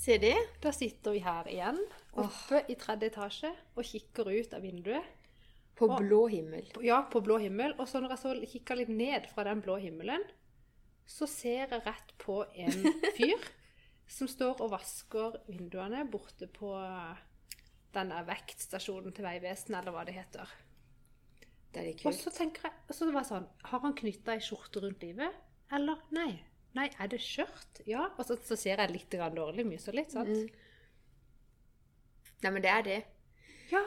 Se det. Da sitter vi her igjen, oppe i tredje etasje, og kikker ut av vinduet. På og, blå himmel. Ja, på blå himmel. Og så når jeg så kikker litt ned fra den blå himmelen, så ser jeg rett på en fyr som står og vasker vinduene borte på denne vektstasjonen til Vegvesenet, eller hva det heter. Det er litt Og så tenker jeg, så det var sånn, har han knytta ei skjorte rundt livet? Eller nei? Nei, er det skjørt? Ja. Og så, så ser jeg litt dårlig dårlig, myser litt, sant? Mm. Nei, men det er det. Ja.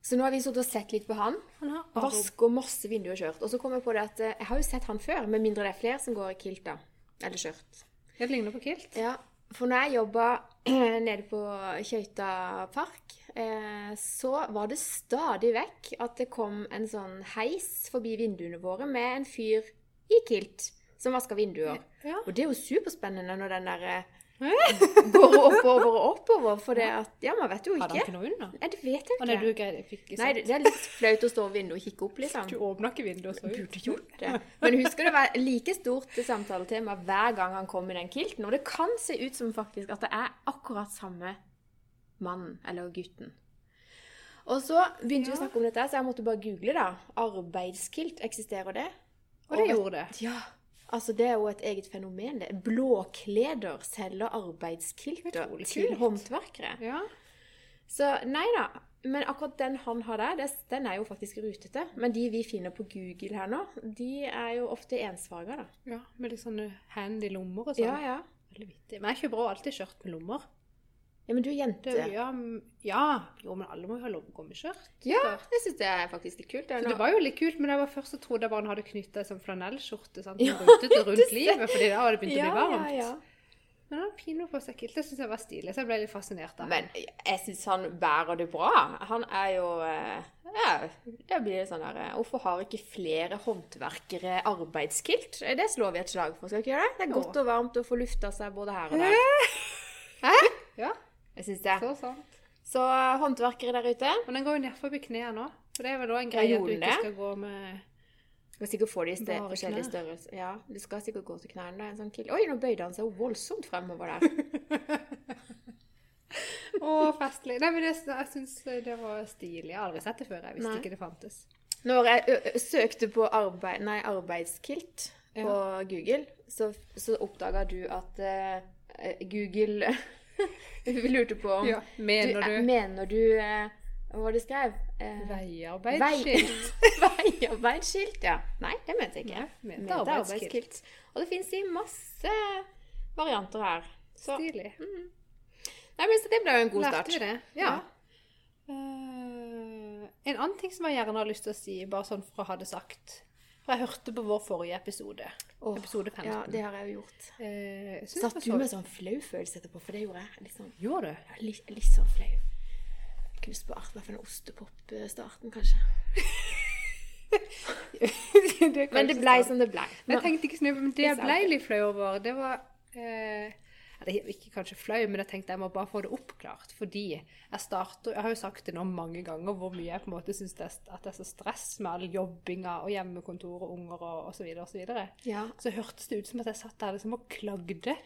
Så nå har vi sittet og sett litt på han. Han har Vasker masse vinduer og skjørt. Og så kom jeg på det at eh, jeg har jo sett han før, med mindre det er flere som går i kilt, da. Eller skjørt. Det ligner på kilt. Ja, for når jeg jobba nede på Kjøyta park, eh, så var det stadig vekk at det kom en sånn heis forbi vinduene våre med en fyr i kilt som vaska vinduer. Ja. Og det er jo superspennende når den der eh, går oppover og oppover, for det at Ja, man vet jo Hadde han ikke. ikke noe under? Nei, det vet jeg ikke. nei, du ikke. fikk ikke Nei, det det er litt flaut å stå ved vinduet og kikke opp, liksom. Du åpna ikke vinduet og så ut. Burde gjort det. Men husker det var like stort samtaletema hver gang han kom i den kilten. Og det kan se ut som faktisk at det er akkurat samme mannen eller gutten. Og så begynte vi å snakke om dette, så jeg måtte bare google, da. Arbeidskilt, eksisterer det? Og det og, gjorde det. Ja. Altså, det er jo et eget fenomen. det. Blåkleder selger arbeidskilter til håndverkere. Ja. Så nei da. Men akkurat den han har der, det, den er jo faktisk rutete. Men de vi finner på Google her nå, de er jo ofte ensfarga, da. ja. Med litt sånne handy lommer og sånn. Ja, ja. Veldig vittig. Men jeg kjøper også alltid skjørt med lommer. Ja, men du er jente. Det, ja, ja, jo, men alle må jo ha med. Ja, jeg syns det er faktisk litt kult. Det det var jo litt kult, men jeg var først så trodde jeg bare han hadde knytta en sånn flanellskjorte sant, som rutete rundt livet, fordi da hadde det begynt å bli varmt. Ja, ja. Men han pinlig på seg kilt. Det syns jeg var stilig, så jeg ble litt fascinert av Men jeg syns han bærer det bra. Han er jo eh, Ja, det blir sånn her eh, Hvorfor har ikke flere håndverkere arbeidskilt? Det slår vi et slag for, skal vi ikke gjøre det? Det er godt og varmt å få lufta seg både her og der. Hæ? Ja, Jeg syns det. så sant. Så eh, håndverkere der ute Men den går jo ned forbi knærne nå. For det er vel da en greie at du ikke skal gå med skal sikkert få de sted, forskjellige størrelser. Ja, du skal sikkert gå til knærne. En sånn. Oi, nå bøyde han seg voldsomt fremover der. Å, festlig. Nei, men det, jeg syns det var stilig. Jeg har aldri sett det før. Jeg visste Nei. ikke det fantes. Når jeg ø, ø, søkte på arbeid, nei, arbeidskilt på Google, så, så oppdaga du at uh, Google Vi lurte på om Ja, mener du, du- eh, Mener du eh, Hva var det skrev? Eh, Veiarbeidsskilt. Veiarbeidsskilt, ja. Nei, det mente jeg ikke. Arbeidskilt. Og det fins i masse varianter her. Så, Stilig. nei, men, det ble jo en god start. Lærte vi det? Ja. Eh, en annen ting som jeg gjerne har lyst til å si, bare sånn for å ha det sagt For jeg hørte på vår forrige episode. Oh, episode 15. Ja, det har jeg jo gjort. Eh, Satt du med sånn flau følelse etterpå? For det gjorde jeg. Litt sånn Gjorde du? Er litt, litt sånn flau. Jeg kunne spart meg for den ostepop-starten, kanskje. det Men det blei som det blei. Jeg tenkte ikke mye Men det jeg Litt litt flau over, det var eh, eller Ikke kanskje flau, men jeg tenkte jeg må bare få det oppklart. Fordi jeg starter Jeg har jo sagt det nå mange ganger hvor mye jeg på en måte syns det, at det er så stress med all jobbinga og hjemmekontor og unger og osv. Så, videre. Ja. så hørtes det ut som at jeg satt der liksom og klagde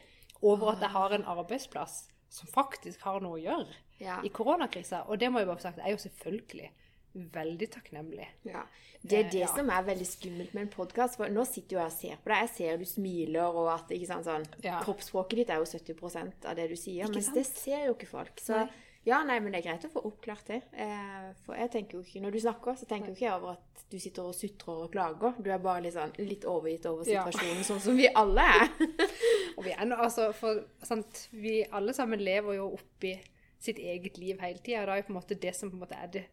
over at jeg har en arbeidsplass som faktisk har noe å gjøre Ja. i koronakrisa. Og det må jeg bare få sagt, jeg er jo selvfølgelig veldig takknemlig. ja. Det er det Eh, ja. som er veldig skummelt med en podkast. For nå sitter jo jeg og ser på deg. Jeg ser du smiler, og at ikke sant, sånn, Ja. kroppsspråket ditt er jo 70% av det du sier. Ikke Men sant? det ser jo ikke folk. Så Nei. ja, nei, men det er greit å få oppklart det. Eh, for jeg tenker jo ikke, Når du snakker, så tenker jo ikke jeg over at du sitter og sutrer og klager. Du er bare litt sånn litt overgitt over Ja. situasjonen, sånn som vi alle er. Og vi er nå, altså, for sant, vi alle sammen lever jo oppi sitt eget liv hele tida. Det er jo på en måte det som på en måte er det,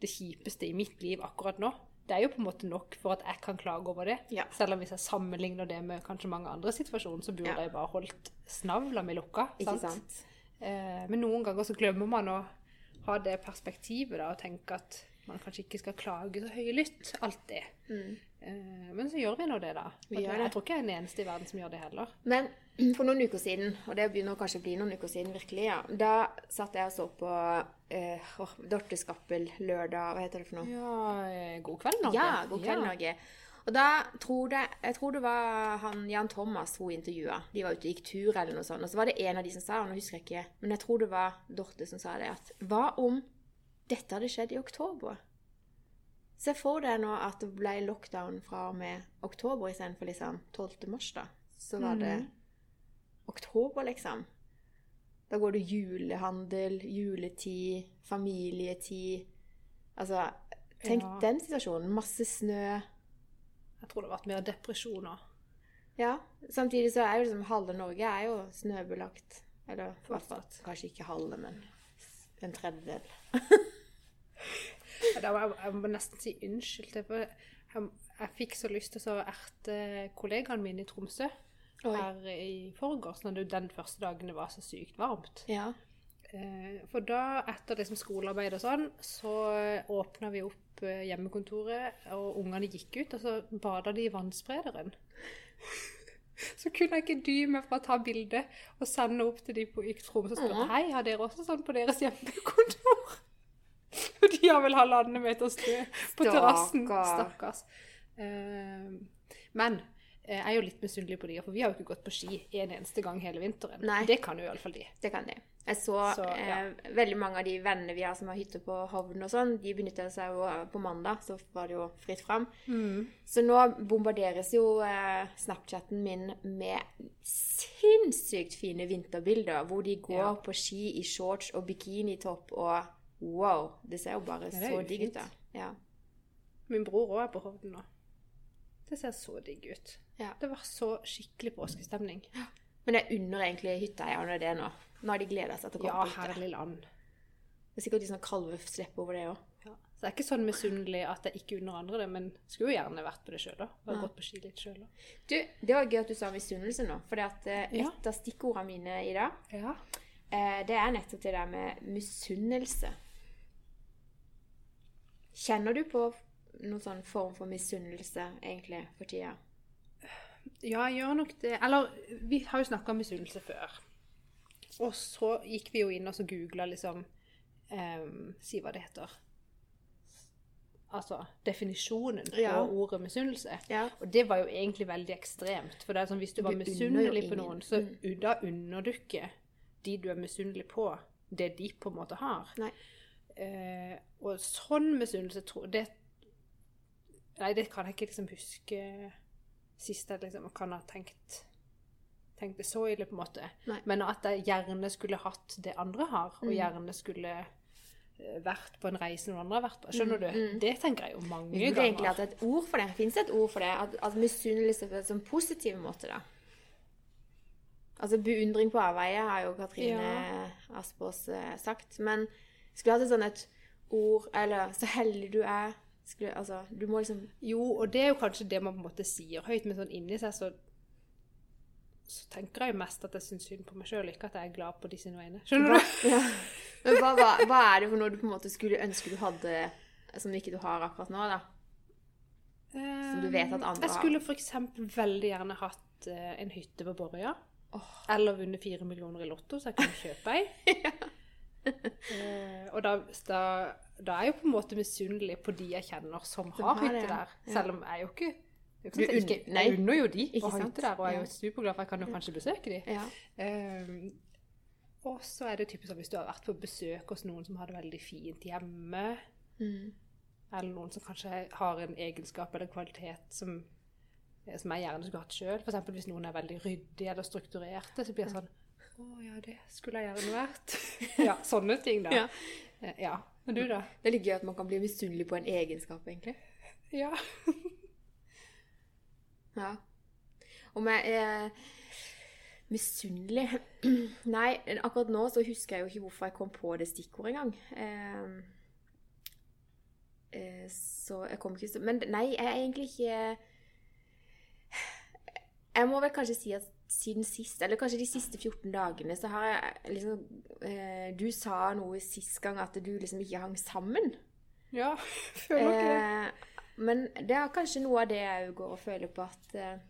det kjipeste i mitt liv akkurat nå. Det er jo på en måte nok for at jeg kan klage over det. Ja. Selv om hvis jeg sammenligner det med kanskje mange andre situasjoner, så burde Ja. jeg bare holdt snavla mi lukka. Ikke sant? Eh, men noen ganger så glemmer man å ha det perspektivet da, og tenke at man kanskje ikke skal klage så høylytt alltid. Eh, men så gjør vi nå det, da. Mm. Jeg tror ikke jeg er den eneste i verden som gjør det heller. Men for noen uker siden, og det begynner kanskje å bli noen uker siden virkelig, ja, da satt jeg og så på eh, oh, Dorte Skappel lørdag, hva heter det for noe? Ja, eh, god kveld, Norge. Ja, God kveld, Norge. Og da tror det, jeg tror det var han Jan Thomas hun intervjua. De var ute og gikk tur eller noe sånt. Og så var det en av de som sa, og nå husker jeg ikke, men jeg tror det var Dorte som sa det, at hva om dette hadde skjedd i oktober? Se for deg nå at det ble lockdown fra og med oktober istedenfor liksom 12. mars, da. Så var det Mhm. Oktober, liksom. Da går det julehandel, juletid, familietid. Altså, tenk Ja. den situasjonen. Masse snø. Jeg tror det har vært mer depresjoner. Ja. Samtidig så er jo liksom halve Norge er jo snøbelagt. Eller Fortsatt. kanskje ikke halve, men en tredjedel. Da må jeg, jeg må nesten si unnskyld. Jeg, jeg fikk så lyst til å erte kollegaene mine i Tromsø Oi. her i forgårs, når det den første dagen det var så sykt varmt. Ja. Eh, For da, etter liksom skolearbeid og sånn, så åpna vi opp eh, hjemmekontoret, og ungene gikk ut, og så bada de i vannsprederen. Så kunne jeg ikke dy meg for å ta bilde og sende opp til de på Tromsø og spørre hei, har dere også sånn på deres hjemmekontor? Og de har vel halvannen meter snø på terrassen. Stakkars. Eh, Men eh, jeg er jo litt misunnelig på de, for vi har jo ikke gått på ski en eneste gang hele vinteren. Nei. Det kan jo iallfall de. Det kan de. Jeg så, Så, ja. eh, veldig mange av de vennene vi har som har hytte på Hovden og sånn, de benytta seg jo på mandag, så var det jo fritt fram. Så nå bombarderes jo eh, Snapchatten min med sinnssykt fine vinterbilder, hvor de går Ja. på ski i shorts og bikinitopp og wow, det ser jo bare Ja, så digg ut. da. Ja. Min bror òg er på Hovden nå. Det ser så digg ut. Ja. Det var så skikkelig påskestemning. Men jeg unner egentlig hytteeierne det nå. Nå har de gleda seg til å Ja, komme på hytte. herlig land. Det er sikkert de sånn kalveslepp over det òg. Ja. Så det er ikke sånn misunnelig at jeg ikke unner andre det, men skulle jo gjerne vært på det sjøl da. Ja. Gått på ski litt sjøl da. Du, det var gøy at du sa misunnelse nå. For et Ja. av stikkordene mine i dag, Ja. eh, det er nettopp det der med misunnelse. Kjenner du på noen sånn form for misunnelse egentlig for tida? Ja, jeg gjør nok det. Eller vi har jo snakka om misunnelse før. Og så gikk vi jo inn og så googla liksom em, Si hva det heter. Altså definisjonen på Ja. ordet misunnelse. Ja. Og det var jo egentlig veldig ekstremt. For det er sånn, hvis du var misunnelig på noen, så Mm. da unner du ikke de du er misunnelig på, det de på en måte har. Eh, og sånn misunnelse tror det Nei, det kan jeg ikke liksom huske sist jeg liksom kan ha tenkt tenkt det så ille, på en måte. Nei. Men at jeg gjerne skulle hatt det andre har, og Mm. gjerne skulle eh, vært på en reise noen andre har vært på. Skjønner Mm, du? mm. Det tenker jeg jo mange ganger. Det er egentlig hatt et ord for det. Fins det et ord for det? At, at misunnelse på en positiv måte, da? Altså beundring på avveie har jo Katrine Ja. Aspaas eh, sagt. Men skulle hatt et sånt et ord Eller 'så heldig du er' skulle, Altså, du må liksom Jo, og det er jo kanskje det man på en måte sier høyt, men sånn inni seg så så tenker jeg jo mest at jeg syns synd på meg sjøl, ikke at jeg er glad på de sine vegne. Skjønner du? ja. Men hva, hva, hva er det for noe du på en måte skulle ønske du hadde, som ikke du har akkurat nå, da? Som du vet at andre har? Jeg skulle f.eks. veldig gjerne hatt eh, en hytte på Borøya. Oh. Eller vunnet fire millioner i Lotto, så jeg kunne kjøpe ei. Eh, og da, da, da er jeg jo på en måte misunnelig på de jeg kjenner som har hytte der. Ja. Selv om jeg jo ikke sånn jeg, ikke, jeg unner jo de å ha hytte der, og jeg er jo superglad for jeg kan jo kanskje besøke de. Ja. Um, og så er det typisk sånn hvis du har vært på besøk hos noen som har det veldig fint hjemme, Mm. eller noen som kanskje har en egenskap eller kvalitet som, eh, som jeg gjerne skulle hatt sjøl. F.eks. hvis noen er veldig ryddige eller strukturerte, så blir det sånn Å ja, det skulle jeg gjerne vært. ja, sånne ting, da. Ja. Eh, ja. Og du, da? Det er litt gøy at man kan bli misunnelig på en egenskap, egentlig. Ja. Ja. Om jeg er misunnelig Nei, akkurat nå så husker jeg jo ikke hvorfor jeg kom på det stikkordet engang. Eh, eh, så jeg kom ikke så Men nei, jeg er egentlig ikke Jeg må vel kanskje si at siden sist, eller kanskje de siste 14 dagene, så har jeg liksom eh, Du sa noe sist gang at du liksom ikke hang sammen. Ja, føler ikke det. Eh, men det er kanskje noe av det jeg går og føler på at eh,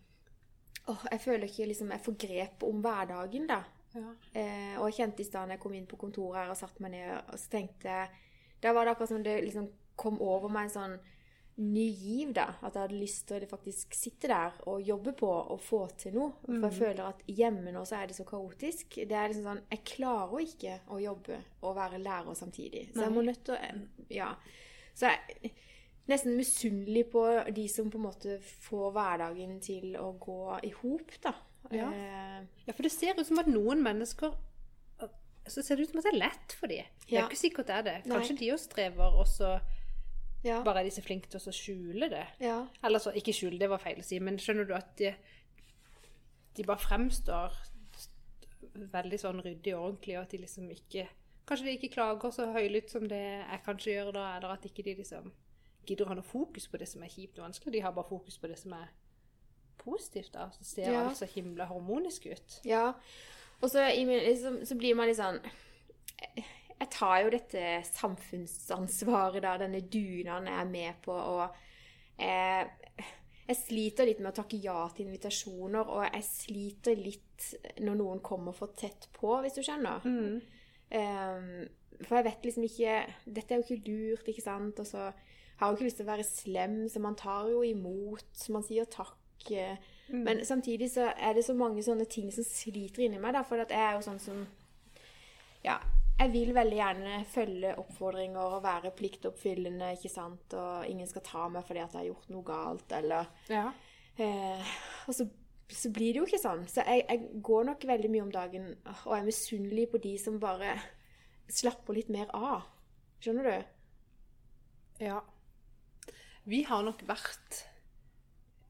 åh, Jeg føler ikke liksom jeg får grep om hverdagen, da. Ja. Eh, og jeg kjente i stad da jeg kom inn på kontoret her og satte meg ned, og så tenkte jeg Da var det akkurat som det liksom kom over meg en sånn ny giv, da. At jeg hadde lyst til å faktisk sitte der og jobbe på og få til noe. For jeg føler at hjemme nå så er det så kaotisk. Det er liksom sånn Jeg klarer ikke å jobbe og være lærer samtidig. Så jeg må nødt til å Ja. Så jeg nesten misunnelig på de som på en måte får hverdagen til å gå i hop, da. Ja. Eh, Ja, for det ser ut som at noen mennesker Så ser det ut som at det er lett for dem. Det er Ja. ikke sikkert det er det. Nei. Kanskje de også strever, og så ja. bare er de så flinke til å skjule det. ja. Eller så, ikke skjule, det var feil å si, men skjønner du at de, de bare fremstår veldig sånn ryddig og ordentlig, og at de liksom ikke Kanskje de ikke klager så høylytt som det jeg kanskje gjør da, eller at ikke de liksom gidder å ha noe fokus på det som er kjipt og vanskelig. De har bare fokus på det som er positivt, da. Så ser Ja. alt så himla harmonisk ut. Ja. Og så, liksom, så blir man litt sånn Jeg tar jo dette samfunnsansvaret, da, denne dugnaden jeg er med på, og eh, jeg sliter litt med å takke ja til invitasjoner, og jeg sliter litt når noen kommer for tett på, hvis du skjønner. Ehm, for jeg vet liksom ikke Dette er jo ikke lurt, ikke sant? Og så har jeg jo ikke lyst til å være slem, så man tar jo imot. så Man sier takk. eh, Men samtidig så er det så mange sånne ting som sliter inni meg, da. For at jeg er jo sånn som Ja. Jeg vil veldig gjerne følge oppfordringer og være pliktoppfyllende, ikke sant. Og ingen skal ta meg fordi at jeg har gjort noe galt, eller Ja. Eh, og så, så blir det jo ikke sånn. Så jeg, jeg går nok veldig mye om dagen og er misunnelig på de som bare slapper litt mer av. Skjønner du? Ja. Vi har nok vært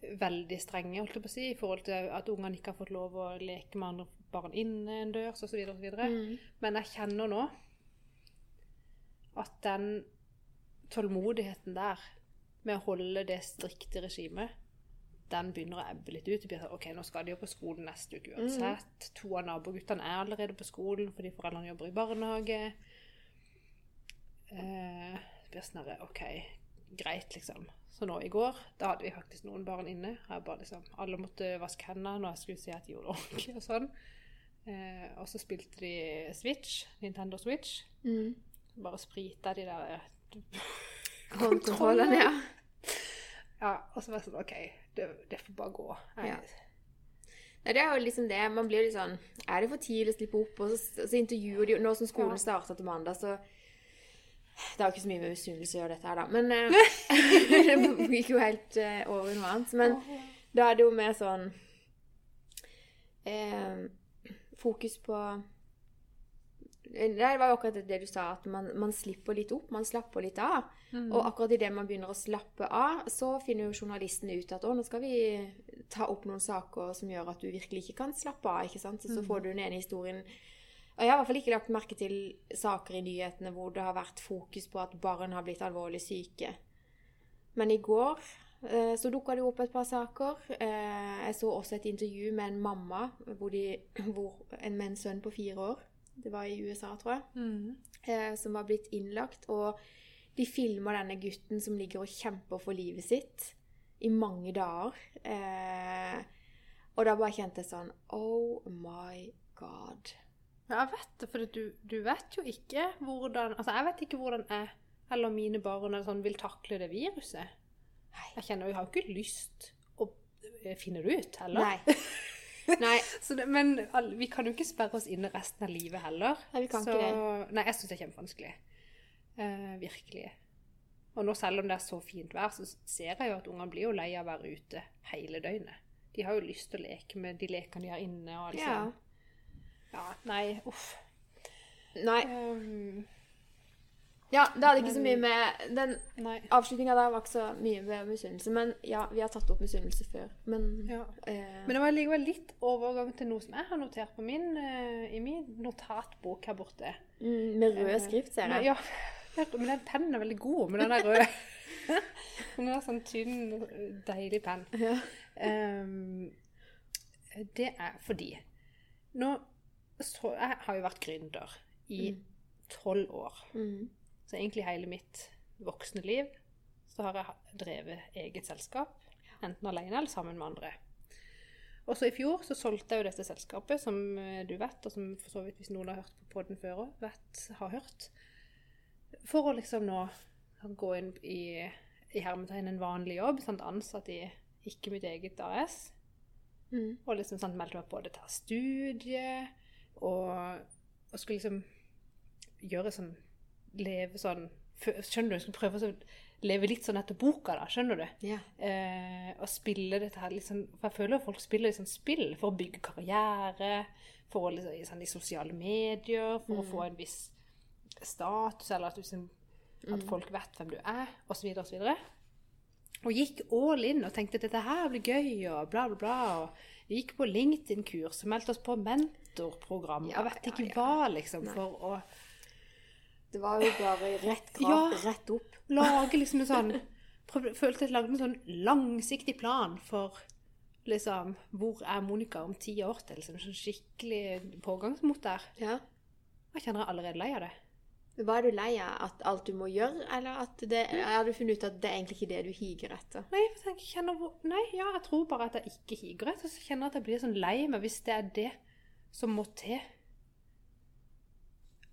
veldig strenge, holdt jeg på å si, i forhold til at ungene ikke har fått lov å leke med andre barn innendørs osv. Mm. Men jeg kjenner nå at den tålmodigheten der med å holde det strikte regimet, den begynner å ebbe litt ut. Blir sånn, ok, nå skal de jo på skolen neste uke uansett. To av naboguttene er allerede på skolen fordi foreldrene jobber i barnehage. Eh, det blir sånn ok, greit, liksom. Så nå i går, da hadde vi faktisk noen barn inne. Jeg bare liksom, alle måtte vaske hendene når jeg skulle si at de gjorde det ordentlig og sånn. Eh, og så spilte de Switch, Nintendo Switch. Mm. Bare sprita de der kontrollene. Ja. Ja, og så var det sånn OK, det, det får bare gå. Jeg, Ja. Nei, det er jo liksom det. Man blir litt sånn Er det for tidlig å slippe opp? Og så, så intervjuer de Nå som skolen Ja. starter til mandag, så Det har jo ikke så mye med misunnelse å gjøre, dette her, da. Men eh, Det gikk jo helt eh, over noe annet. Men da er det jo mer sånn eh, Fokus på Det var jo akkurat det du sa, at man, man slipper litt opp. Man slapper litt av. Mm. Og akkurat idet man begynner å slappe av, så finner jo journalistene ut at å, nå skal vi ta opp noen saker som gjør at du virkelig ikke kan slappe av. ikke sant? Så, så får du den ene historien Og jeg har i hvert fall ikke lagt merke til saker i nyhetene hvor det har vært fokus på at barn har blitt alvorlig syke. Men i går så dukka det opp et par saker. Eh, jeg så også et intervju med en mamma hvor de, hvor, en, med en sønn på fire år. Det var i USA, tror jeg Mm. eh, som var blitt innlagt. Og de filmer denne gutten som ligger og kjemper for livet sitt i mange dager. Eh, og da bare kjente jeg sånn Oh my god. Ja, jeg vet det, for du, du vet jo ikke hvordan Altså, jeg vet ikke hvordan jeg eller mine barn sånn, vil takle det viruset. Jeg kjenner jeg har jo ikke lyst å eh, finne det ut heller. Nei. Nei. Så det, men vi kan jo ikke sperre oss inne resten av livet heller. Nei, vi kan så, ikke det. Nei, jeg syns det er kjempevanskelig. Uh, virkelig. Og nå selv om det er så fint vær, så ser jeg jo at ungene blir jo lei av å være ute hele døgnet. De har jo lyst til å leke med de lekene de har inne. og Ja. sånt. Ja, nei, uff. Nei. Um, Ja, det hadde ikke så mye med Den avslutninga der var ikke så mye med misunnelse. Men ja, vi har tatt opp misunnelse før. Men Ja. eh, Men det var likevel litt overgang til noe som jeg har notert på min, eh, i min notatbok her borte. mm, Med rød skrift, ser jeg. jeg. Ja, men den pennen er veldig god, med den der røde. den er sånn tynn, deilig penn. Ja. Ehm, det er fordi nå, så, Jeg har jo vært gründer i tolv år. Mm. Så egentlig hele mitt voksne liv så har jeg drevet eget selskap. Enten alene eller sammen med andre. Og så i fjor så solgte jeg jo dette selskapet, som eh, du vet, og som for så vidt hvis noen har hørt på podden før òg, vet, har hørt. For å liksom nå gå inn i i hermetegn en vanlig jobb, sant, ansatt i ikke mitt eget AS. Mm. Og liksom sant, meldte meg på det til studie, og, og skulle liksom gjøre sånn Leve sånn Skjønner du? Jeg skulle prøve å leve litt sånn etter boka, da. Skjønner du? Ja. eh, og spille dette her liksom, For jeg føler at folk spiller liksom spill for å bygge karriere, for å liksom, i, sånn, i sosiale medier, for å få en viss status, eller at, du, liksom, at folk vet hvem du er, osv., osv. Og gikk all in og tenkte at dette her blir gøy, og bla, bla, bla. Og gikk på LinkedIn-kurs og meldte oss på mentorprogram. Ja, og vet ja, ikke ja. hva, liksom, Nei. for å Det var jo bare rett krav, Ja. rett opp. lage liksom en sånn Følte jeg lagde en sånn langsiktig plan for liksom Hvor er Monica om ti år til? Liksom, sånn skikkelig pågangsmot der. Ja. Jeg kjenner jeg er allerede lei av det. Var du lei av at alt du må gjøre, eller at det, har du funnet ut at det er egentlig ikke det du higer etter? Nei, jeg kjenner, nei, ja, jeg tror bare at jeg ikke higer etter. Så kjenner jeg at jeg blir sånn lei meg hvis det er det som må til.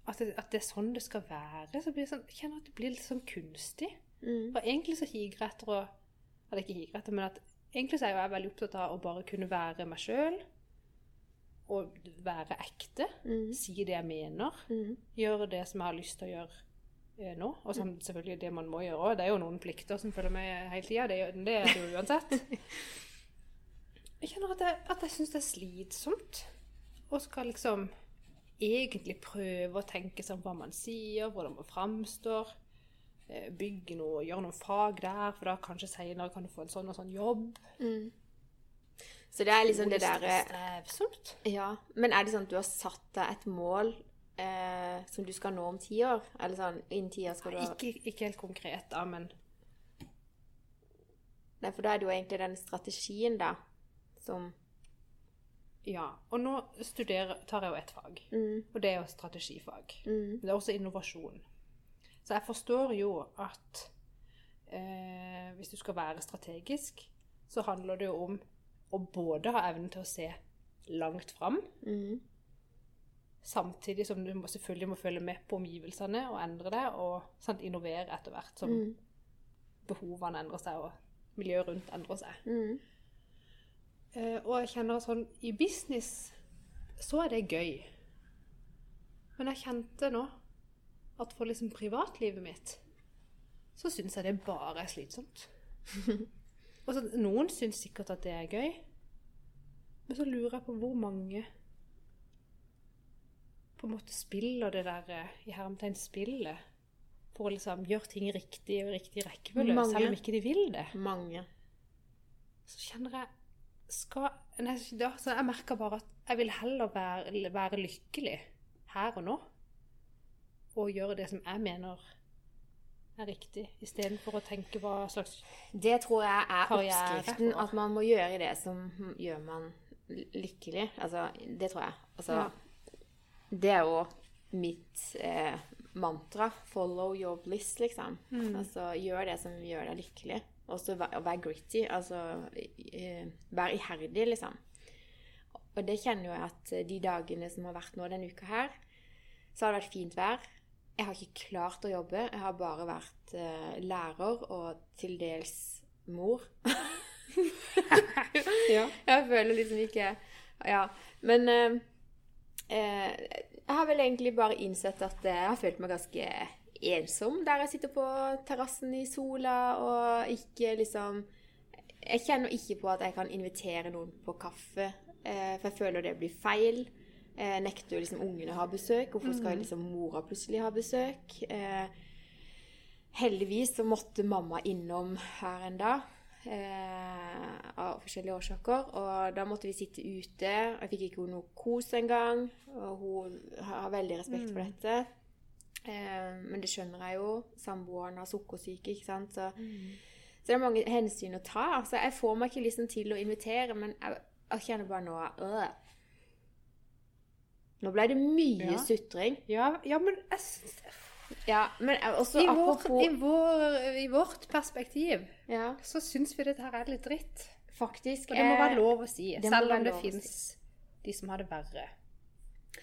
At det, at det er sånn det skal være. Så blir det sånn, jeg kjenner at det blir litt sånn kunstig. Mm. For egentlig så higer jeg etter å Eller ikke higer etter, men at egentlig så er jo jeg veldig opptatt av å bare kunne være meg sjøl. Og være ekte. Mm. Si det jeg mener. Mm. Gjøre det som jeg har lyst til å gjøre eh, nå. Og som, selvfølgelig det man må gjøre òg. Det er jo noen plikter som følger med hele tida. Det, det er det jo uansett. Jeg kjenner at jeg, at jeg syns det er slitsomt. Og skal liksom egentlig prøve å tenke sånn hva man sier, hvordan man framstår. eh, Bygge noe, gjøre noen fag der, for da kanskje seinere kan du få en sånn og sånn jobb. Mm. Så det er liksom det derre Strevsomt. Ja. Men er det sånn at du har satt deg et mål eh, som du skal nå om ti år? Eller sånn innen ti år skal du ha Ikke, ikke helt konkret, da, men Nei, for da er det jo egentlig den strategien, da, som ja. Og nå studerer, tar jeg jo ett fag. mm, Og det er jo strategifag. mm, Det er også innovasjon. Så jeg forstår jo at eh, hvis du skal være strategisk, så handler det jo om å både ha evnen til å se langt fram, mm, samtidig som du må, selvfølgelig må følge med på omgivelsene og endre det, og sant, innovere etter hvert som mm, behovene endrer seg og miljøet rundt endrer seg. Eh, og jeg kjenner sånn I business så er det gøy. Men jeg kjente nå at for liksom privatlivet mitt så syns jeg det bare er slitsomt. og så, noen syns sikkert at det er gøy, men så lurer jeg på hvor mange på en måte spiller det der eh, i hermetegn spillet for å liksom gjøre ting riktig og riktig rekkefølge, selv om ikke de vil det mange. så kjenner jeg skal, nei, da, så Jeg merker bare at jeg vil heller være, være lykkelig her og nå. Og gjøre det som jeg mener er riktig, istedenfor å tenke hva slags Det tror jeg er oppskriften. At man må gjøre det som gjør man lykkelig. Altså, det tror jeg. Altså, Ja. Det er jo mitt eh, mantra. Follow your bliss, liksom. Mm. Altså, gjør det som gjør deg lykkelig. Og så være, være gritty. Altså, være vær iherdig, liksom. Og det kjenner jo jeg at de dagene som har vært nå denne uka her, så har det vært fint vær. Jeg har ikke klart å jobbe. Jeg har bare vært eh, lærer og til dels mor. Ja. Jeg føler liksom ikke Ja. Men eh, eh, jeg har vel egentlig bare innsett at eh, jeg har følt meg ganske ensom der jeg sitter på terrassen i sola og ikke liksom Jeg kjenner ikke på at jeg kan invitere noen på kaffe, eh, for jeg føler det blir feil. Eh, nekter jo liksom ungene å ha besøk. Hvorfor skal liksom mora plutselig ha besøk? Eh, heldigvis så måtte mamma innom her en dag. Eh, av forskjellige årsaker. Og da måtte vi sitte ute. Jeg fikk ikke noe kos engang. Og hun har veldig respekt for dette. Eh, men det skjønner jeg jo. Samboeren har sukkersyke, ikke sant. Så, så det er mange hensyn å ta. Så jeg får meg ikke liksom til å invitere, men jeg, jeg kjenner bare nå øh. Nå ble det mye Ja. sutring. Ja, ja, men jeg syns Ja, men også I, vår, apropos i, vår, I vårt perspektiv Ja, så syns vi dette her er litt dritt. faktisk. Og det må eh, være lov å si, selv om det fins si. de som har det verre.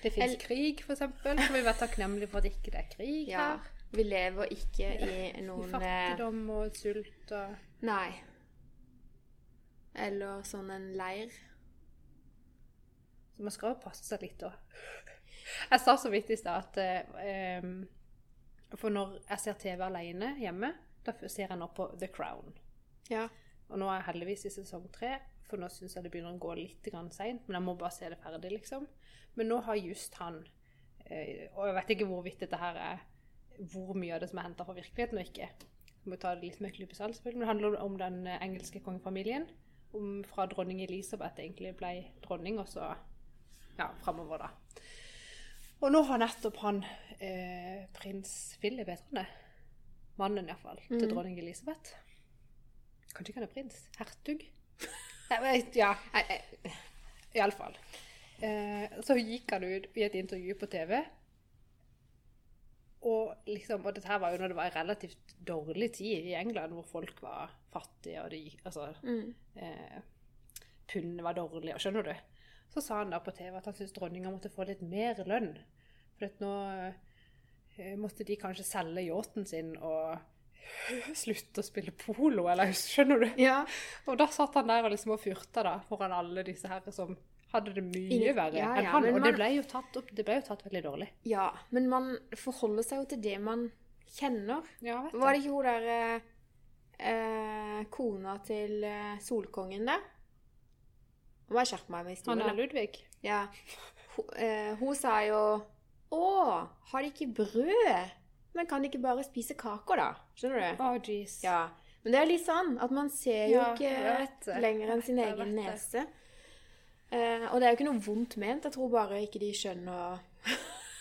Det fins krig, eksempel. Så vi være takknemlige for at ikke det er krig Ja. her. Vi lever ikke i I noen eh, fattigdom og sult og Nei. Eller sånn en leir. Så man skal jo passe seg litt òg. Jeg sa så vidt i stad at eh, For når jeg ser TV alene hjemme, da ser jeg nå på The Crown. Ja. Og nå er jeg heldigvis i sesong tre, for nå syns jeg det begynner å gå litt seint. Men jeg må bare se det ferdig, liksom. Men nå har just han eh, Og jeg vet ikke hvorvidt dette her er hvor mye av det som er henta fra virkeligheten og ikke. Jeg må ta det litt med klype salt, selvfølgelig. Men det handler om den eh, engelske kongefamilien. Om fra dronning Elisabeth egentlig ble dronning, og så ja, framover, da. Og nå har nettopp han eh, prins Philip, heter han det? Mannen, iallfall, til Mhm. dronning Elisabeth. Kanskje ikke han er prins? Hertug? Jeg vet, ja, iallfall. Eh, så gikk han ut i et intervju på TV. Og, liksom, og dette her var jo når det var en relativt dårlig tid i England, hvor folk var fattige, og det gikk Altså mm. eh, pundet var dårlig, og skjønner du? Så sa han da på TV at han syntes dronninga måtte få litt mer lønn. For at nå eh, måtte de kanskje selge yachten sin og slutte å spille polo, eller skjønner du? Ja. Og da satt han der og liksom og fyrta da, foran alle disse her som hadde det mye Ingen- verre ja, enn han. Og man- det ble tatt det ble jo tatt veldig dårlig. ja. Men man forholder seg jo til det man kjenner. Ja, vet Var det ikke hun der eh, eh, kona til eh, Solkongen der? Nå må jeg skjerpe meg med Han historien. er. Ludvig. Ja. Hun, eh, hun sa jo Å, har de ikke brød? Men kan de ikke bare spise kaker, da? Skjønner du? Å, jeez. Ja. Men det er litt sånn at man ser jo Ja, ikke lenger enn sin egen vet det. Eh, og det er jo ikke noe vondt ment. Jeg tror bare ikke de skjønner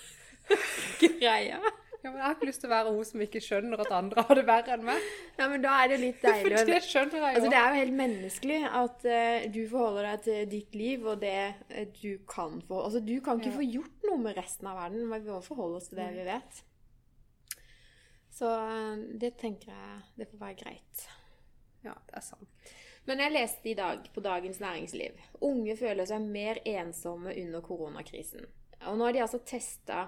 greia. Ja, men jeg har ikke lyst til å være hun som ikke skjønner at andre har det verre enn meg. Ja, men da er det litt deilig. For det skjønner jeg jo. Altså, det er jo helt menneskelig at uh, du forholder deg til ditt liv og det eh, du kan få. Altså, du kan ikke Ja. få gjort noe med resten av verden, men vi må forholde oss til det vi vet. Så uh, det tenker jeg det får være greit. Ja, det er sant. Men jeg leste i dag på Dagens Næringsliv unge føler seg mer ensomme under koronakrisen. Og nå har de altså testa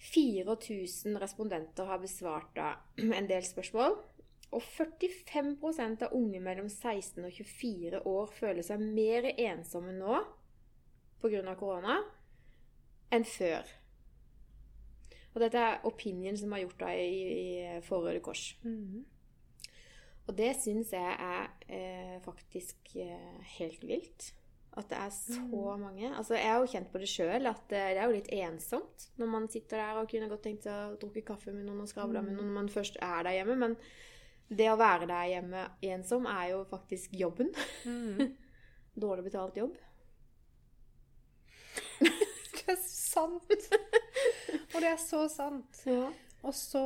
4000 respondenter har besvart da en del spørsmål. Og 45% av unge mellom 16 og 24 år føler seg mer ensomme nå pga. korona enn før. Og dette er Opinion som har gjort det i, i for Kors. Kors. Mhm. Og det syns jeg er eh, faktisk eh, helt vilt. At det er så mange. Altså, Jeg har jo kjent på det sjøl, at eh, det er jo litt ensomt når man sitter der og kunne godt tenkt seg å drukke kaffe med noen og skravle med noen når man først er der hjemme. Men det å være der hjemme ensom er jo faktisk jobben. Mm. Dårlig betalt jobb. Det er sant! Og det er så sant. Ja. Og så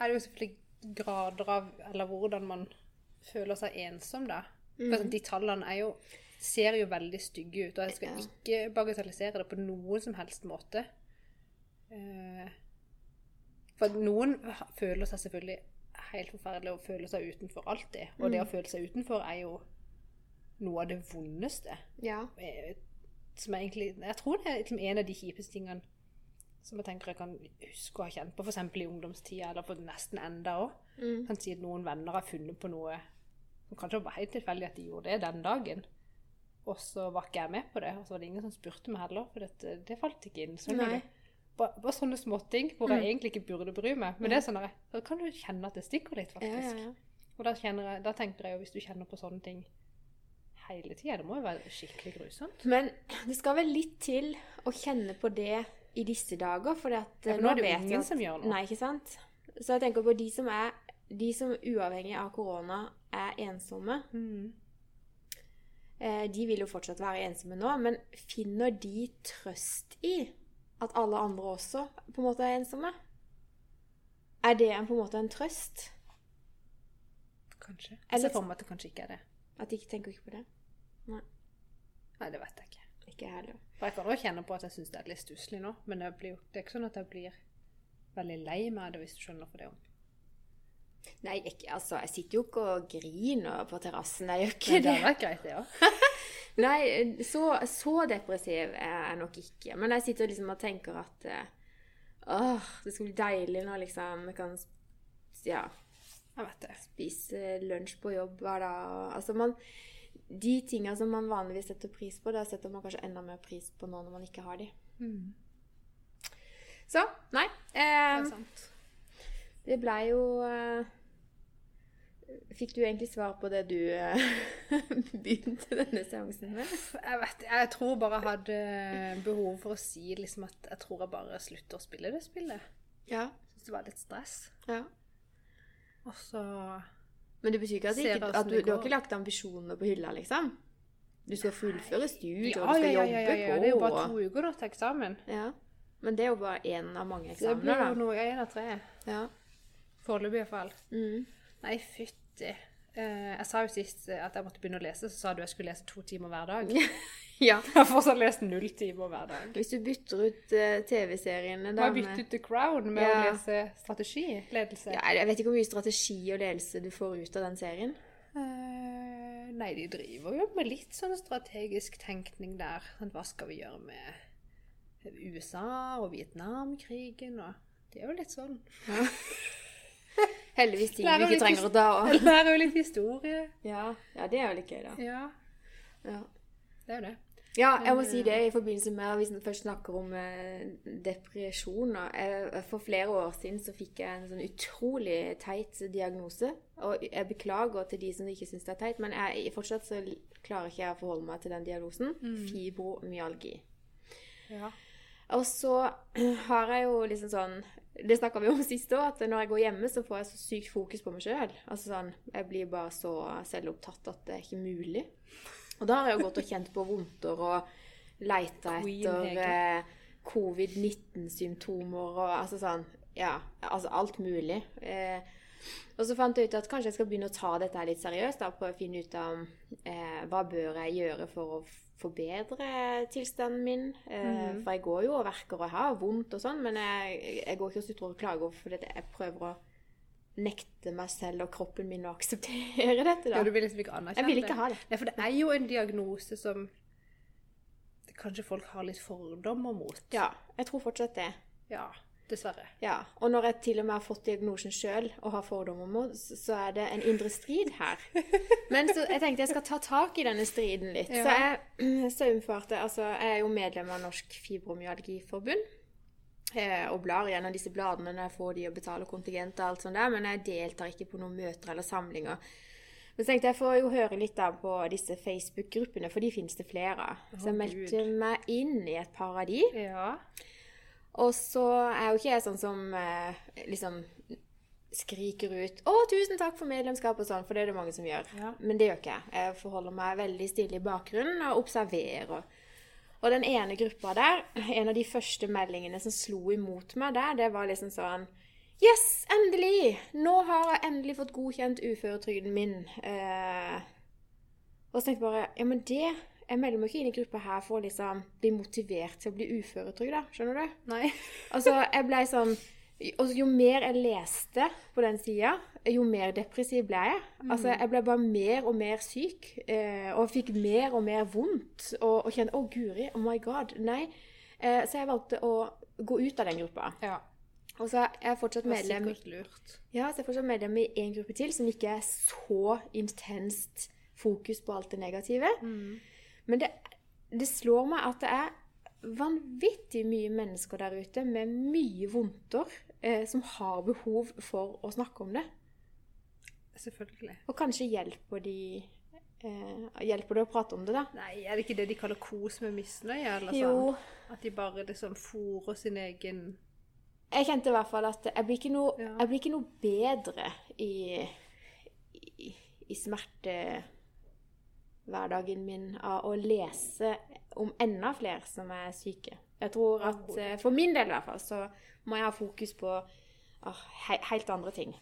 er det jo selvfølgelig grader av Eller hvordan man føler seg ensom, da. For sånn, de tallene jo ser jo veldig stygge ut, og jeg skal ikke bagatellisere det på noen som helst måte. Eh, For noen føler seg selvfølgelig helt forferdelig og føler seg utenfor alltid. Og det å føle seg utenfor er jo noe av det vondeste. ja. eh, Som egentlig Jeg tror det er liksom en av de kjipeste tingene som jeg tenker jeg kan huske å ha kjent på, f.eks. i ungdomstida, eller for nesten enda òg. Mm. Kan si at noen venner har funnet på noe som kanskje var helt tilfeldig at de gjorde det den dagen. Og så var ikke jeg med på det, og så var det ingen som spurte meg heller, for det, det falt ikke inn. så Nei. du? Bare, bare sånne småting hvor jeg Mm. egentlig ikke burde bry meg. Men det er sånn at, da kan du kjenne at det stikker litt, faktisk. ja, ja. Og da, jeg, da tenker jeg jo, hvis du kjenner på sånne ting hele tida, det må jo være skikkelig grusomt. Men det skal vel litt til å kjenne på det i disse dager, for at, Ja, eh, for nå er det jo ingen at- som gjør noe. Nei, ikke sant? Så jeg tenker på de som er de som uavhengig av korona er ensomme. Mm. Eh, de vil jo fortsatt være ensomme nå, men finner de trøst i at alle andre også på en måte er ensomme? Er det en, på en måte en trøst? Kanskje. Jeg ser for meg at det kanskje ikke er det. At de ikke tenker ikke på det? Nei. Nei, det vet jeg ikke. Ikke jeg heller. For jeg kan også kjenne på at jeg syns det er litt stusslig nå, men det, blir, det er ikke sånn at jeg blir veldig lei meg det, hvis du skjønner for det om. Nei, ikke, altså, jeg sitter jo ikke og griner på terrassen. Jeg gjør ikke det det. hadde vært greit, det òg. Nei, så, så depressiv er jeg nok ikke. Men jeg sitter liksom og tenker at eh, åh, det skal bli deilig når liksom jeg kan ja, Jeg vet det. spise lunsj på jobb hver dag. Altså man, de tinga som man vanligvis setter pris på, da setter man kanskje enda mer pris på nå når man ikke har de. Mm. Så nei. Det Eh, er sant. det blei jo eh, Fikk du egentlig svar på det du eh, begynte denne seansen med? Jeg vet Jeg tror bare jeg hadde behov for å si liksom at jeg tror jeg bare slutter å spille det spillet. Ja. Syns det var litt stress. ja. Og så Men det betyr ikke at, det ikke, at du, du har ikke lagt ambisjonene på hylla, liksom? Du skal fullføre studier, Ja, og du skal ja, ja, jobbe ja, ja. på. Det er jo bare to uker da, til eksamen. Ja. Men det er jo bare én av mange Så det blir jo noe én av tre. Ja. Foreløpig iallfall. Mm. Nei, fytti. Eh, jeg sa jo sist at jeg måtte begynne å lese, så sa du jeg skulle lese to timer hver dag. ja. Jeg har fortsatt lest null timer hver dag. Hvis du bytter ut uh, TV-seriene Du da har jeg byttet ut The Crown med å lese strategi, ledelse. ja, Jeg vet ikke hvor mye strategi og ledelse du får ut av den serien. Uh, nei, de driver jo med litt sånn strategisk tenkning der. Sånn, hva skal vi gjøre med USA og Vietnamkrigen og Det er jo litt sånn. Heldigvis ting vi ikke trenger å ta av. Lærer jo litt historie. Ja. ja, det er jo litt gøy, da. Ja, Ja. det er jo det. Ja, jeg må si det i forbindelse med hvis vi først snakker om eh, depresjoner. Jeg, for flere år siden så fikk jeg en sånn utrolig teit diagnose. Og jeg beklager til de som ikke syns det er teit, men jeg, fortsatt så klarer ikke jeg å forholde meg til den diagnosen. Fibromyalgi. Ja. Og så har jeg jo liksom sånn Det snakka vi om sist òg, at når jeg går hjemme, så får jeg så sykt fokus på meg sjøl. Altså sånn Jeg blir bare så selvopptatt at det er ikke mulig. Og da har jeg jo gått og kjent på vondter og leita etter eh, covid-19-symptomer og altså sånn Ja, altså alt mulig. Eh, og så fant jeg ut at kanskje jeg skal begynne å ta dette litt seriøst. da, Prøve å finne ut av eh, hva bør jeg gjøre for å forbedre tilstanden min. Eh, For jeg går jo og verker og har vondt og sånn, men jeg, jeg går ikke og sutrer og klager fordi jeg prøver å nekte meg selv og kroppen min å akseptere dette. ja, da. du vil liksom ikke anerkjenne Jeg vil ikke ha det. Nei, for det er jo en diagnose som kanskje folk har litt fordommer mot. Ja, jeg tror fortsatt det. Ja, dessverre. Ja, Og når jeg til og med har fått diagnosen sjøl og har fordommer mot, så er det en indre strid her. Men så jeg tenkte jeg skal ta tak i denne striden litt. Så jeg saumfarte Altså, jeg er jo medlem av Norsk fibromyalgiforbund. Eh, Og blar gjennom disse bladene når jeg får de og betaler kontingent og alt sånt der, men jeg deltar ikke på noen møter eller samlinger. Men så tenkte jeg får jo høre litt da på disse Facebook-gruppene, for de finnes det flere av. Så jeg meldte meldte meg inn i et par av de. Ja. Og så er jo ikke jeg sånn som eh, liksom skriker ut 'Å, tusen takk for medlemskap' og sånn, for det er det mange som gjør. Ja. Men det gjør ikke jeg. Jeg forholder meg veldig stille i bakgrunnen og observerer. Og den ene gruppa der, en av de første meldingene som slo imot meg der, det var liksom sånn Yes, endelig! Nå har jeg endelig fått godkjent uføretrygden min. Eh, og så tenkte jeg bare Ja, men det Jeg melder meg ikke inn i gruppa her for å liksom bli motivert til å bli uføretrygda. Skjønner du? Nei. Altså, jeg ble sånn og Jo mer jeg leste på den sida, jo mer depressiv ble jeg. Altså, Jeg ble bare mer og mer syk, eh, og fikk mer og mer vondt. Og, og kjente 'Å, guri. Oh my God'. Nei. Eh, så jeg valgte å gå ut av den gruppa. Ja. Og så er jeg fortsatt medlem ja, så jeg fortsatt medlem i en gruppe til som ikke er så intenst fokus på alt det negative. Men det, det slår meg at det er vanvittig mye mennesker der ute med mye vondter eh, som har behov for å snakke om det. Selvfølgelig. Og kanskje hjelper de eh, Hjelper det å prate om det, da? Nei, er det ikke det de kaller kos med misnøye? Eller Jo. sånn? At de bare liksom fòrer sin egen Jeg kjente i hvert fall at jeg blir ikke noe, Ja. jeg blir ikke noe bedre i, i, i smertehverdagen min av å lese om enda flere som er syke. Jeg tror at eh, For min del i hvert fall så må jeg ha fokus på ah, he helt andre ting.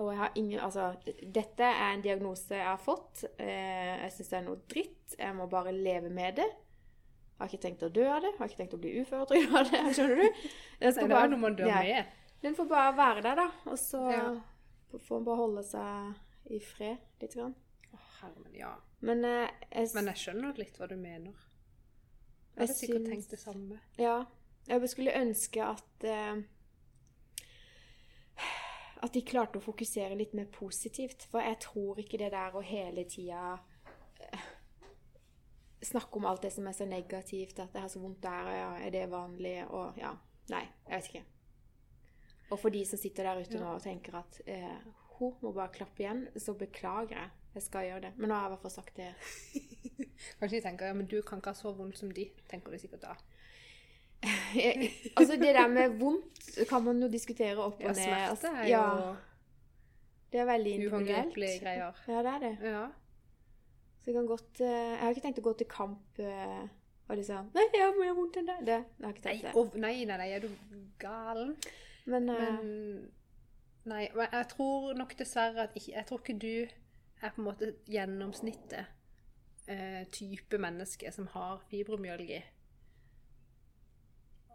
Og jeg har ingen Altså, dette er en diagnose jeg har fått. Eh, jeg syns det er noe dritt. Jeg må bare leve med det. Jeg har ikke tenkt å dø av det. Jeg har ikke tenkt å bli uføretrygd av det. Skjønner du? Det er jo noe man dør Ja. med. Den får bare være der, da. Og så Ja. får man bare holde seg i fred litt. Grann. Å, hermen, ja. Men eh, jeg, Men jeg skjønner litt hva du mener. Jeg Jeg sikkert syns- tenkt det samme. Ja. Jeg skulle ønske at eh, At de klarte å fokusere litt mer positivt. For jeg tror ikke det der å hele tida eh, snakke om alt det som er så negativt, at jeg har så vondt der, ja, er det vanlig, og ja. Nei, jeg vet ikke. Og for de som sitter der ute nå og tenker at eh, hun må bare klappe igjen, så beklager jeg. Jeg skal gjøre det. Men nå har jeg i hvert fall sagt det. Kanskje de tenker ja, men du kan ikke ha så vondt som de, tenker du sikkert da. Altså, det der med vondt kan man jo diskutere opp og Ja, ned. smerte Altså, er ja, jo det er veldig individuelt. greier. Ja, det er det. Ja. Så jeg kan godt eh, Jeg har ikke tenkt å gå til kamp eh, og liksom Nei, jeg har mer vondt enn det. Det jeg har ikke tenkt det. Nei, nei, nei, nei, er du galen? Men, eh, Men Nei, men jeg tror nok dessverre at ikke Jeg tror ikke du er på en måte gjennomsnittet eh, type menneske som har fibromyalgi.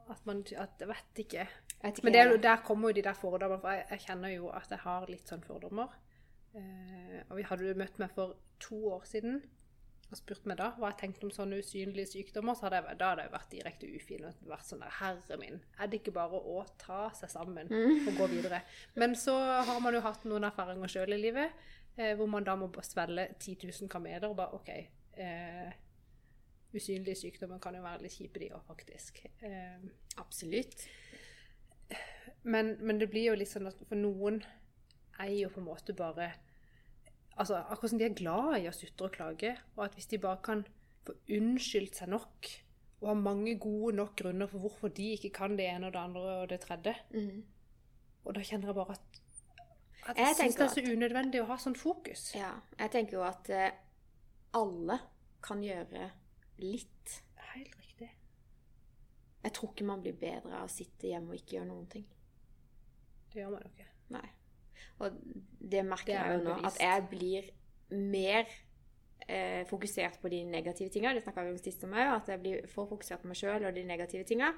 At man at, vet ikke. ikke Men det er, der kommer jo de der fordommene. For jeg, jeg kjenner jo at jeg har litt sånn fordommer. Eh, og vi hadde jo møtt meg for to år siden og spurt meg da hva jeg tenkte om sånne usynlige sykdommer, så hadde jeg, da hadde jeg vært direkte ufin og vært sånn der Herre min, er det ikke bare å ta seg sammen og gå videre? Men så har man jo hatt noen erfaringer sjøl i livet, eh, hvor man da må svelle svelge 10 000 kameler og bare OK. Eh, usynlige sykdommer kan jo være litt kjipe, de òg, faktisk. Eh, Absolutt. men, men det blir jo litt sånn at for noen er jo på en måte bare Altså akkurat som de er glad i å sutre og klage, og at hvis de bare kan få unnskyldt seg nok, og har mange gode nok grunner for hvorfor de ikke kan det ene og det andre og det tredje mm. Og da kjenner jeg bare at, at Jeg jeg syns det er så unødvendig å ha sånn fokus. Ja. Jeg tenker jo at eh, alle kan gjøre litt. Helt riktig. Jeg tror ikke man blir bedre av å sitte hjemme og ikke gjøre noen ting. Det gjør man jo ikke. Nei. Og det merker Det jeg jo nå, at jeg blir mer eh, fokusert på de negative tinga. Det snakka vi om sist om òg, at jeg blir for fokusert på meg sjøl og de negative tinga.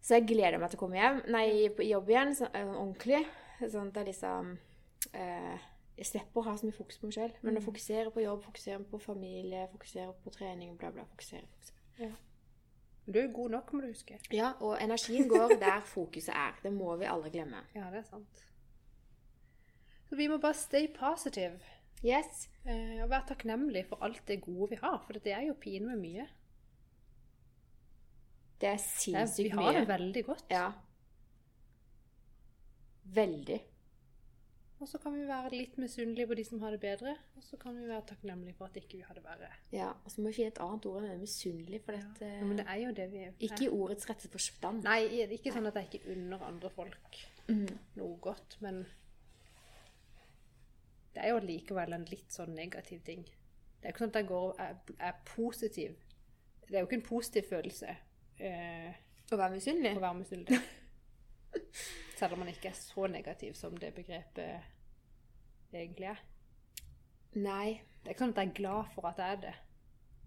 Så jeg gleder meg til å komme hjem, nei, på jobb igjen, så, eh, ordentlig. Sånn at jeg liksom eh, Jeg slipper å ha så mye fokus på meg sjøl. Men å Mm. fokusere på jobb, fokusere på familie, fokusere på trening, bla, bla. Fokusere, fokusere. Ja. du er god nok, må du huske. Ja, og energien går der fokuset er. Det må vi aldri glemme. Ja, det er sant. Så vi må bare stay positive. Yes. Eh, og være takknemlig for alt det gode vi har, for det er jo pinlig med mye. Det er sinnssykt mye. vi har det veldig godt. Ja. Veldig. Og så kan vi være litt misunnelige på de som har det bedre, og så kan vi være takknemlige for at ikke vi har det verre. Ja, og så må vi finne et annet ord enn misunnelig, for dette Ja, men det er jo det vi er. Ikke i ordets rette forstand. Nei, det er ikke sånn at jeg ikke unner andre folk mm. noe godt, men det er jo likevel en litt sånn negativ ting. Det er jo ikke sånn at jeg går og er, er positiv. Det er jo ikke en positiv følelse eh, Å være misunnelig? å være misunnelig. Selv om man ikke er så negativ som det begrepet egentlig er. Nei. Det er ikke sånn at jeg er glad for at jeg er det.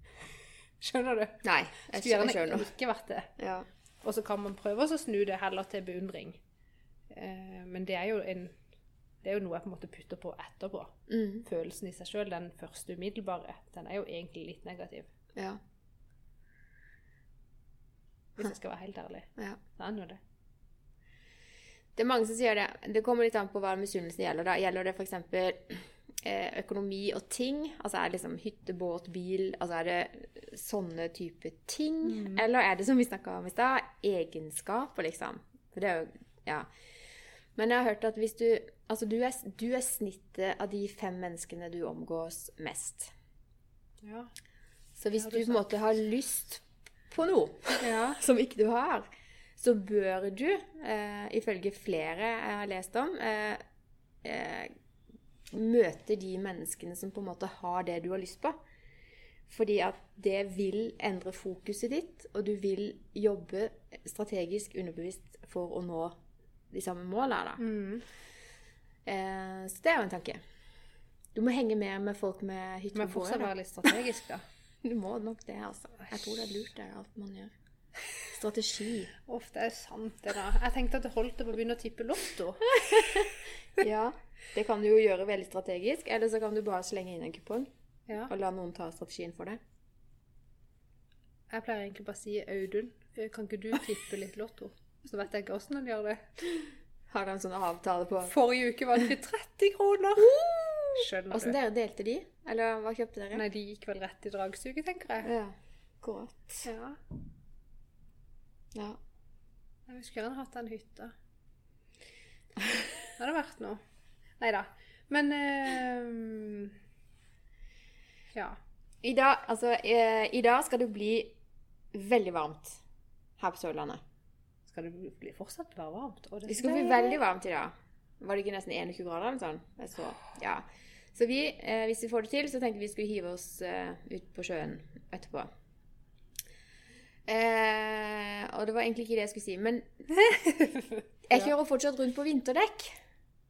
Skjønner du? Nei, jeg Skulle skjønner. gjerne ikke vært det. Ja. Og så kan man prøve å snu det heller til beundring. Eh, men det er jo en det er jo noe jeg på en måte putter på etterpå. Mm. Følelsen i seg sjøl, den første umiddelbare, den er jo egentlig litt negativ. ja. Hvis jeg skal være helt ærlig. ja. Det er nå det. Det er mange som sier det. Det kommer litt an på hva misunnelsen gjelder. da. Gjelder det f.eks. Eh, økonomi og ting? Altså er det liksom hytte, båt, bil? Altså er det sånne type ting? Eller er det som vi snakka om i stad, egenskaper, liksom? For det er jo Ja. Men jeg har hørt at hvis du Altså, du er, du er snittet av de fem menneskene du omgås mest. Ja. Så hvis du du på en måte har lyst på noe ja. som ikke du har, så bør du, eh, ifølge flere jeg har lest om, eh, eh, møte de menneskene som på en måte har det du har lyst på. Fordi at det vil endre fokuset ditt, og du vil jobbe strategisk underbevisst for å nå de samme målene. Da. Mm. Eh, så det er jo en tanke. Du må henge mer med folk med hytte Men fortsatt være litt strategisk, da. Du må nok det, altså. Jeg tror det er lurt, det er alt man gjør. Strategi. Uff, det er sant, det da. Jeg tenkte at det holdt å begynne å tippe lotto. Ja. Det kan du jo gjøre veldig strategisk, eller så kan du bare slenge inn en kupong Ja. og la noen ta strategien for deg. Jeg pleier egentlig bare å si Audun, eh, kan ikke du tippe litt lotto? Så vet jeg ikke åssen han gjør det. Har han sånn avtale på Forrige uke vant vi 30 kroner! Skjønner Hvordan du? dere delte de? Eller hva kjøpte dere? Nei, de gikk vel rett i dragsuget, tenker jeg. Ja, godt. Ja. Ja. Jeg husker gjerne hatt den hytta. Det hadde vært noe. Nei da. Men eh, Ja. I dag, altså, eh, I dag skal det bli veldig varmt her på Sørlandet. Skal det bli fortsatt være varmt? Og Det skal bli veldig varmt i dag. Var det ikke nesten 21 grader eller sånn? Jeg så, ja. Så vi, eh, hvis vi får det til, så tenkte vi skulle hive oss eh, ut på sjøen etterpå. Eh, og det var egentlig ikke det jeg skulle si, men jeg kjører fortsatt rundt på vinterdekk.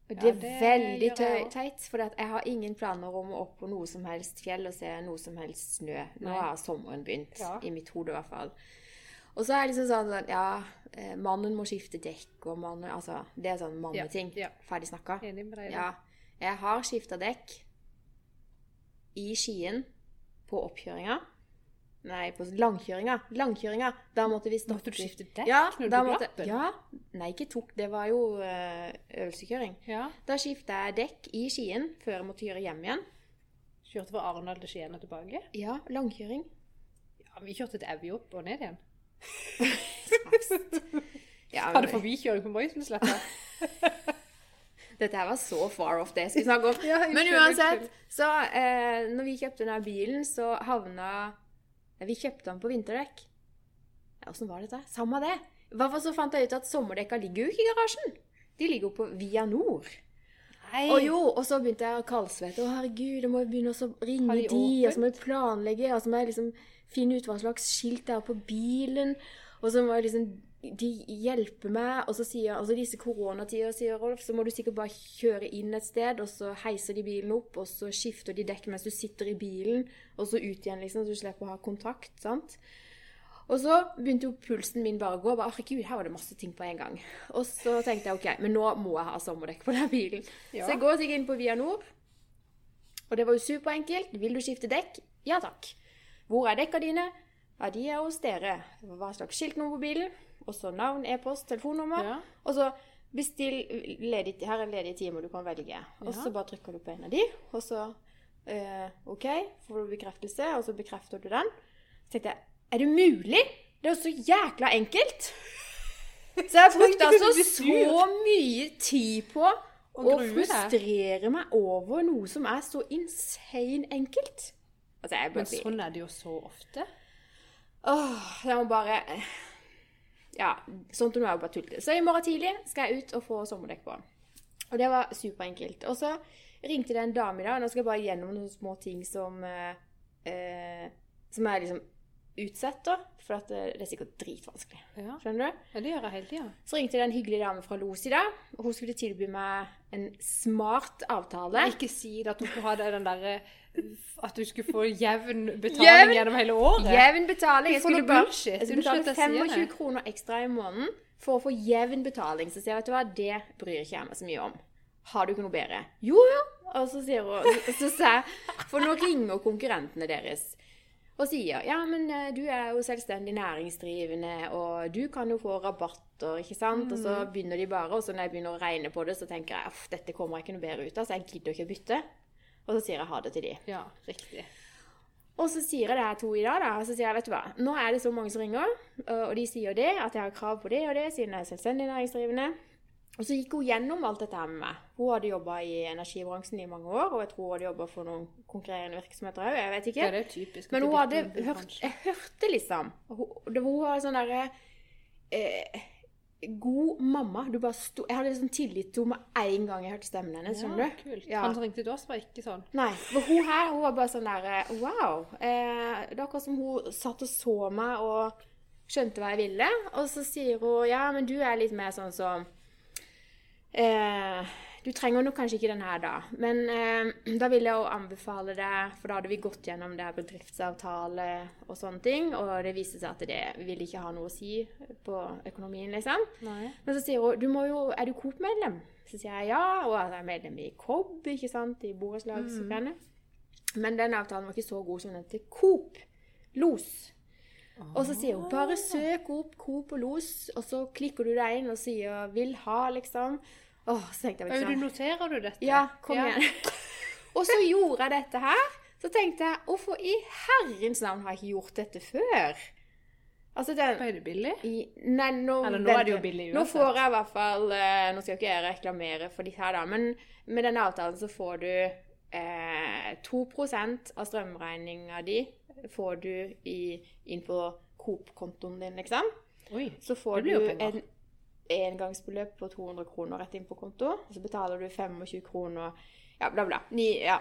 Og det Ja, er det veldig teit, for jeg har ingen planer om å opp på noe som helst fjell og se noe som helst snø. Nå Nei. har sommeren begynt, Ja. i mitt hode i hvert fall. Og så er det liksom sånn, at ja, eh, mannen må skifte dekk, og mannen, altså, det er sånn manneting. Ja, ja. Ferdig snakka. Ja, jeg har skifta dekk i Skien på oppkjøringa. Nei, på langkjøringa. Langkjøringa. Da måtte vi stoppe. Måtte du skifte dekk ja, da du måtte, glapp? Ja. Nei, ikke tok. Det var jo eh, øvelseskjøring. Ja. Da skifta jeg dekk i Skien før jeg måtte kjøre hjem igjen. Kjørte fra Arendal til Skien og tilbake? Ja, langkjøring. Ja, vi kjørte til Evje opp og ned igjen. Ja, Hadde men, forbikjøring på Moisensletta. dette her var så far off det jeg skulle snakke om. Ja, Men uansett, så eh, når vi kjøpte denne bilen, så havna Vi kjøpte den på vinterdekk. Ja, Åssen var dette? Samme det. I hvert fall så fant jeg ut at sommerdekka ligger jo ikke i garasjen. De ligger jo på Via Nord. Nei. Og jo, og så begynte jeg å kaldsvette. Å herregud, jeg må begynne å ringe de, de og så må jeg planlegge, og så må jeg liksom finne ut hva slags skilt det er på bilen. Og så må jeg liksom de hjelper meg, og så sier altså disse koronatider, sier Rolf, så må du sikkert bare kjøre inn et sted, og så heiser de bilen opp, og så skifter de dekk mens du sitter i bilen, og så ut igjen, liksom, så du slipper å ha kontakt, sant? Og så begynte jo pulsen min bare å gå. Bare, Herregud, her var det masse ting på en gang. Og så tenkte jeg ok, men nå må jeg ha sommerdekk på den bilen. Ja. Så jeg går sikkert inn på Via Nord. Og det var jo superenkelt. Vil du skifte dekk? Ja takk. Hvor er dekka dine? Ja, de er hos dere. Hva slags skiltnummer på bilen? Og så navn, e-post, telefonnummer. Ja. Og så bestill ledig, Her er ledige timer du kan velge. Og så bare trykker du på en av de, og så eh, OK, får du bekreftelse, og så bekrefter du den. Så tenkte jeg Er det mulig? Det er jo så jækla enkelt! Så jeg brukte altså så mye tid på å frustrere meg over noe som er så insane enkelt. Altså, Men sånn er det jo så ofte. Åh, jeg må bare Ja, sånt er jo bare tullete. Så i morgen tidlig skal jeg ut og få sommerdekk på. Og det var superenkelt. Og så ringte det en dame i dag. Nå skal jeg bare gjennom noen små ting som eh, eh, Som er liksom utsetter. For at det, det er sikkert dritvanskelig. Ja. Skjønner du? ja, det gjør jeg hele tida. Så ringte det en hyggelig dame fra Los i dag. Og hun skulle tilby meg en smart avtale. Ikke si at hun skulle ha det den derre At du skulle få jevn betaling Jevn- gjennom hele året. Jevn betaling. Jeg skulle bare jeg skulle betale at jeg sier 25 kroner ekstra i måneden for å få jevn betaling. Så sier jeg, vet du hva, det bryr ikke jeg meg så mye om. Har du ikke noe bedre? Jo, jo. Og så sier hun så jeg, For nå ringer konkurrentene deres og sier ja, men eh, du er jo selvstendig næringsdrivende, og du kan jo få rabatter, ikke sant? Og så Mm. begynner de bare, og så når jeg begynner å regne på det, så tenker jeg at dette kommer jeg ikke noe bedre ut av, så jeg gidder ikke å bytte. Og så sier jeg ha det til de. Ja, riktig. Og så sier jeg det her to i dag, da. Og så sier jeg, vet du hva, nå er det så mange som ringer, og de sier det, at jeg har krav på det og det, siden jeg er selvstendig næringsdrivende. Og så gikk hun gjennom alt dette her med meg. Hun hadde jobba i energibransjen i mange år, og jeg tror hun hadde jobba for noen konkurrerende virksomheter òg, jeg vet ikke. Ja, det er typisk. Men hun hadde hørt. Jeg hørte liksom Hun, det, var sånn derre eh, God mamma. Du bare sto, jeg hadde liksom tillit til henne med en gang jeg hørte stemmen hennes. skjønner Ja, du? kult. Ja. Han som ringte til oss, var ikke sånn. Nei. For hun her hun var bare sånn der Wow. Eh, det er akkurat som hun satt og så meg og skjønte hva jeg ville. Og så sier hun ja, men du er litt mer sånn som eh, Du trenger nok kanskje ikke den her da, men eh, da vil jeg jo anbefale deg, for da hadde vi gått gjennom det her bedriftsavtale og sånne ting, og det viste seg at det ville ikke ha noe å si på økonomien, liksom. Nei. Men så sier hun du må jo, er du Coop-medlem? Så sier jeg ja, og jeg er medlem i KOB, ikke sant, i borettslagsgreiene. Men den avtalen var ikke så god som den til Coop. Los. Og så sier hun bare søk opp Coop og Los, og så klikker du deg inn og sier 'vil ha', liksom. Åh, så tenkte jeg du liksom noterer du dette? Ja, kom igjen. og så gjorde jeg dette her. Så tenkte jeg hvorfor i herrens navn har jeg ikke gjort dette før? Altså den Er det billig? i, Nei, nå, Eller nå er det jo billig uansett. Nå får jeg i hvert fall eh, Nå skal jeg ikke jeg reklamere for disse her, da, men med denne avtalen så får du eh, 2 av strømregninga di får du i, inn på Coop-kontoen din, liksom. Oi. Så får du en engangsbeløp på 200 kroner rett inn på konto. Og så betaler du 25 kroner ja, bla, bla. Ni, ja,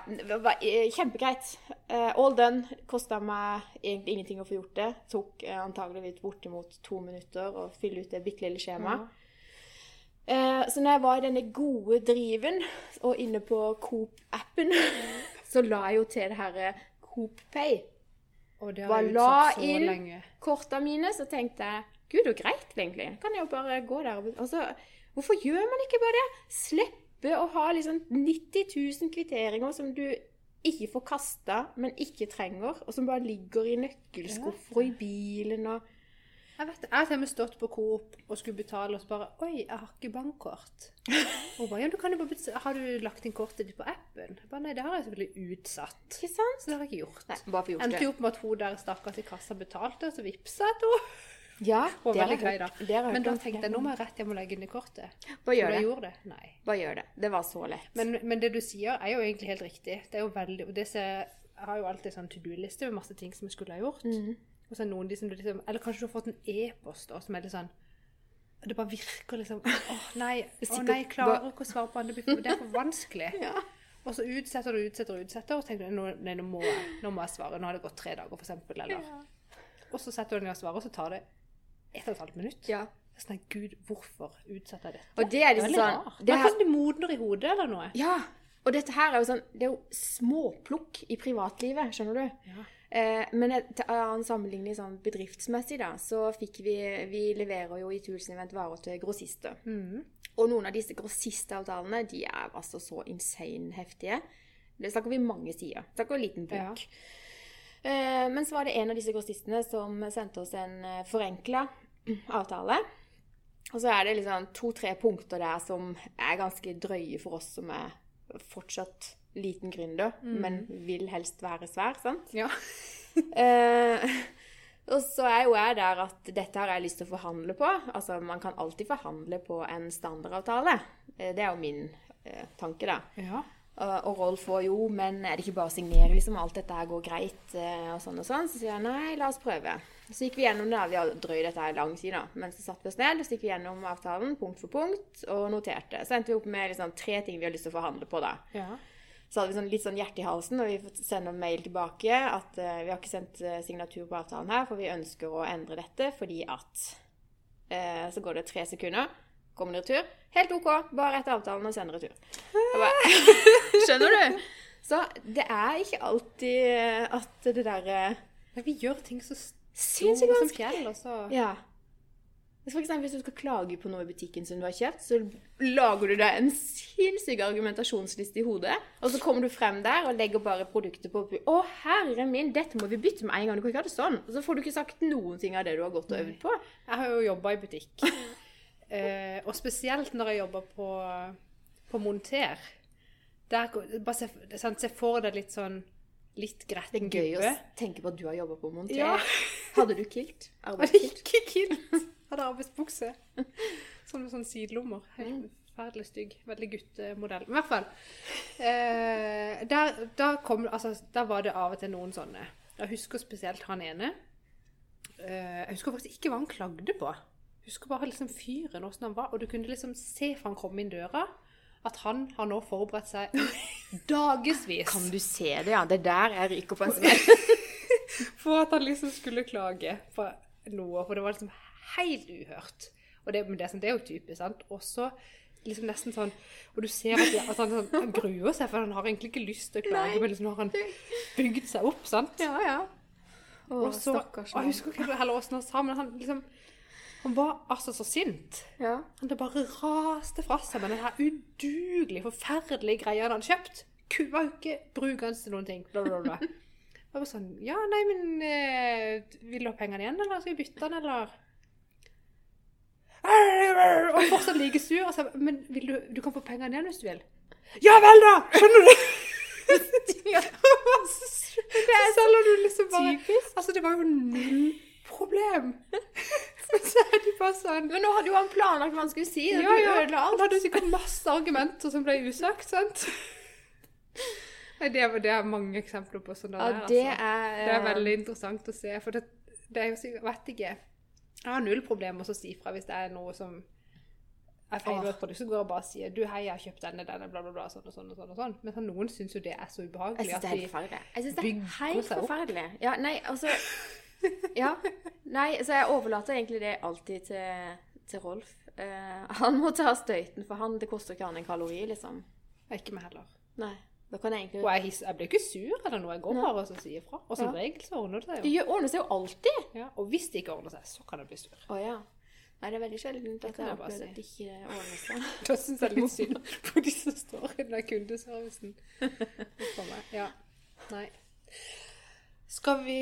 eh, kjempegreit. Eh, all done. Kosta meg egentlig ingenting å få gjort det. Tok eh, antageligvis bortimot to minutter å fylle ut det bitte lille skjemaet. Eh, så når jeg var i denne gode driven og inne på Coop-appen, så la jeg jo til det herre Coop Pay. Og det har jeg la inn. Korta mine, så tenkte jeg Gud, og greit, egentlig. Kan jeg jo bare gå der og så, Hvorfor gjør man ikke bare det? Slippe å ha liksom 90 000 kvitteringer som du ikke får kasta, men ikke trenger, og som bare ligger i nøkkelskuffer og i bilen og Jeg vet. Jeg har stått på Coop og skulle betale, og så bare Oi, jeg har ikke bankkort. Og bare, ja, du kan jo bare. Har du lagt inn kortet ditt på appen? Jeg bare, Nei, det har jeg selvfølgelig utsatt. Ikke sant? Så det har jeg ikke gjort. Nei, bare for gjort Endte jo opp med at hun der stakkars i kassa betalte, og så vippsa jeg til henne. Ja, og veldig grei, da. Det Men da tenkte jeg nå må jeg rett hjem og legge inn i kortet. Bare gjør det. gjorde det? Nei. Bare gjør det. Det var så lett. Men, men det du sier, er jo egentlig helt riktig. Det er jo veldig, og det ser, Jeg har jo alltid sånn to do-liste med masse ting som jeg skulle ha gjort. Mhm. Og så er noen de som du liksom Eller kanskje du har fått en e-post som er litt sånn Det bare virker liksom Å nei, å nei, jeg klarer ikke å svare på den. Det, er for vanskelig. Ja. Og så utsetter du utsetter og utsetter, og tenker nå, nei, nå, må jeg, nå må jeg svare. Nå har det gått tre dager, for eksempel. ja. Og så setter du deg ned og svarer, og så tar det ett og et halvt minutt. ja. Er Sånn, Gud, hvorfor utsetter jeg dette? Og det er liksom veldig sånn rart. det Det er her- kanskje du modner i hodet eller noe. Ja. Og dette her er jo sånn Det er jo småplukk i privatlivet, skjønner du. Ja. Eh, men et- til annen sammenligning sånn bedriftsmessig, da, så fikk vi Vi leverer jo i Tulsen Event varer til grossister. Mm. Og noen av disse grossistavtalene, de er altså så insane heftige. Det snakker vi mange sider. Snakker liten bok. Eh, men så var det en av disse grossistene som sendte oss en eh, forenkla avtale. Og så er det liksom to-tre punkter der som er ganske drøye for oss som er fortsatt liten gründer, men vil helst være svær, sant? Ja. Eh, og så er jo jeg der at dette har jeg lyst til å forhandle på. Altså, man kan alltid forhandle på en standardavtale. Eh, det er jo min eh, tanke, da. ja. Og, og Rolf var jo, men er det ikke bare å signere, liksom? Alt dette her går greit, eh, og sånn og sånn. Så sier jeg nei, la oss prøve. Så gikk vi gjennom det. Vi har drøyd dette her lang tid, da. Men så satte vi oss ned, så gikk vi gjennom avtalen punkt for punkt, og noterte. Så endte vi opp med liksom, tre ting vi har lyst til å forhandle på, da. ja. Så hadde vi sånn, litt sånn hjerte i halsen, og vi sender sende mail tilbake at uh, vi har ikke sendt eh, signatur på avtalen her, for vi ønsker å endre dette fordi at uh, Så går det tre sekunder, kommer det retur. Helt OK, bare etter avtalen og send retur. Skjønner du? Så det er ikke alltid eh, at det derre Men vi gjør ting så store som fjell, og så Ja. For eksempel hvis du skal klage på noe i butikken som du har kjøpt, så lager du deg en sinnssyk argumentasjonsliste i hodet, og så kommer du frem der og legger bare produktet på Å, herre min, dette må vi bytte med en gang. Du kan ikke ha det sånn. Og så får du ikke sagt noen ting av det du har gått og øvd på. Jeg har jo jobba i butikk. eh, og spesielt når jeg jobber på, på monter. Der, bare se, sant, se for deg litt sånn litt Det er gøy å tenke på at du har jobba på monter. Ja. Hadde du kilt? Hadde Arbeidskilt? ikke kilt. Hadde arbeidsbukse. Sånn med sånn sidelommer. Helt forferdelig stygg. Veldig guttemodell. I hvert fall. Eh, der, da kom, altså, der var det av og til noen sånne. Jeg husker spesielt han ene. Eh, jeg husker faktisk ikke hva han klagde på. Husker bare liksom fyren, åssen han var. Og du kunne liksom se fra han kom inn døra, at han har nå forberedt seg dagevis Kan du se det, ja? Det er der jeg ryker på en smell. for at han liksom skulle klage på noe. For det var liksom helt uhørt. Og det, men det, er sånn- det er jo typisk, sant. Og så liksom nesten sånn Og du ser at, at han, sånn, han gruer seg, for han har egentlig ikke lyst til å klage, Nei. men liksom har han bygd seg opp, sant? Ja, ja. Å, Og så, stakkars og jeg husker ikke heller åssen han sa, men han liksom Han var altså så sint. Ja. Han det bare raste fra seg med den her udugelige, forferdelige greia han hadde kjøpt. Kua ikke brukende til noen ting. Bla, bla, bla. Jeg var sånn Ja, nei, men eh, Vil du ha pengene igjen, eller skal vi bytte den, eller? Og fortsatt like sur. Og så, men du, du kan få pengene igjen hvis du vil. Ja vel, da! Skjønner du? Det er selger du liksom bare Typisk. Altså, det var jo null problem. Men så er de bare sånn Men nå hadde jo han planlagt hva han skulle si. Ja, Ja. Han hadde sikkert masse argumenter som ble usagt, sant? Nei, det, det er mange eksempler på sånn Ja, der, det altså. er Det er veldig interessant å se, for det, det er jo sikkert, vet ikke, jeg har null problemer med å si fra hvis det er noe som er feil Åh. med så går jeg bare og sier, du, hei, jeg har kjøpt denne, denne, bla, bla, bla, sånn og sånn og sånn og sånn. Men noen synes jo det er så Jeg ubehagelig syns det er helt forferdelig. Jeg synes det er helt forferdelig. Ja, nei, altså Ja. Nei, så jeg overlater egentlig det alltid til, til Rolf. Uh, han må ta støyten, for han, det koster ikke han en kalori, liksom. Ikke meg heller. Nei. Da kan jeg Og jeg, jeg blir ikke sur eller noe, jeg går Nei. bare og sier fra. Og som Ja. regel så ordner det seg jo. Det ordner seg jo alltid. Ja, og hvis det ikke ordner seg, så kan jeg bli sur. Å ja. Nei, det er veldig sjelden at jeg opplever si. at det ikke ordner seg. Da syns jeg litt synd på de som står i den der kundeservicen. Ja. Nei. Skal vi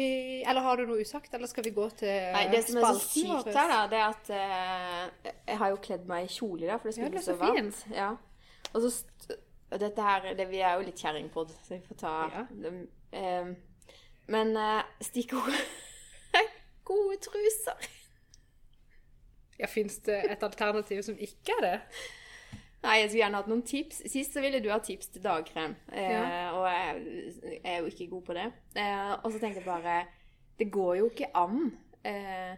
Eller har du noe usagt, eller skal vi gå til Nei, det som er så sykt her, da, det er at eh, jeg har jo kledd meg i kjole da, for det skulle bli så så varmt. Ja. Og så dette her det, Vi er jo litt kjerringpod, så vi får ta Ja. det, Eh, men uh, stikkord Gode truser. Ja, Fins det et alternativ som ikke er det? Nei, jeg skulle gjerne hatt noen tips. Sist så ville du ha tips til dagkrem, eh, Ja. og jeg er jo ikke god på det. Eh, og så tenkte jeg bare Det går jo ikke an eh,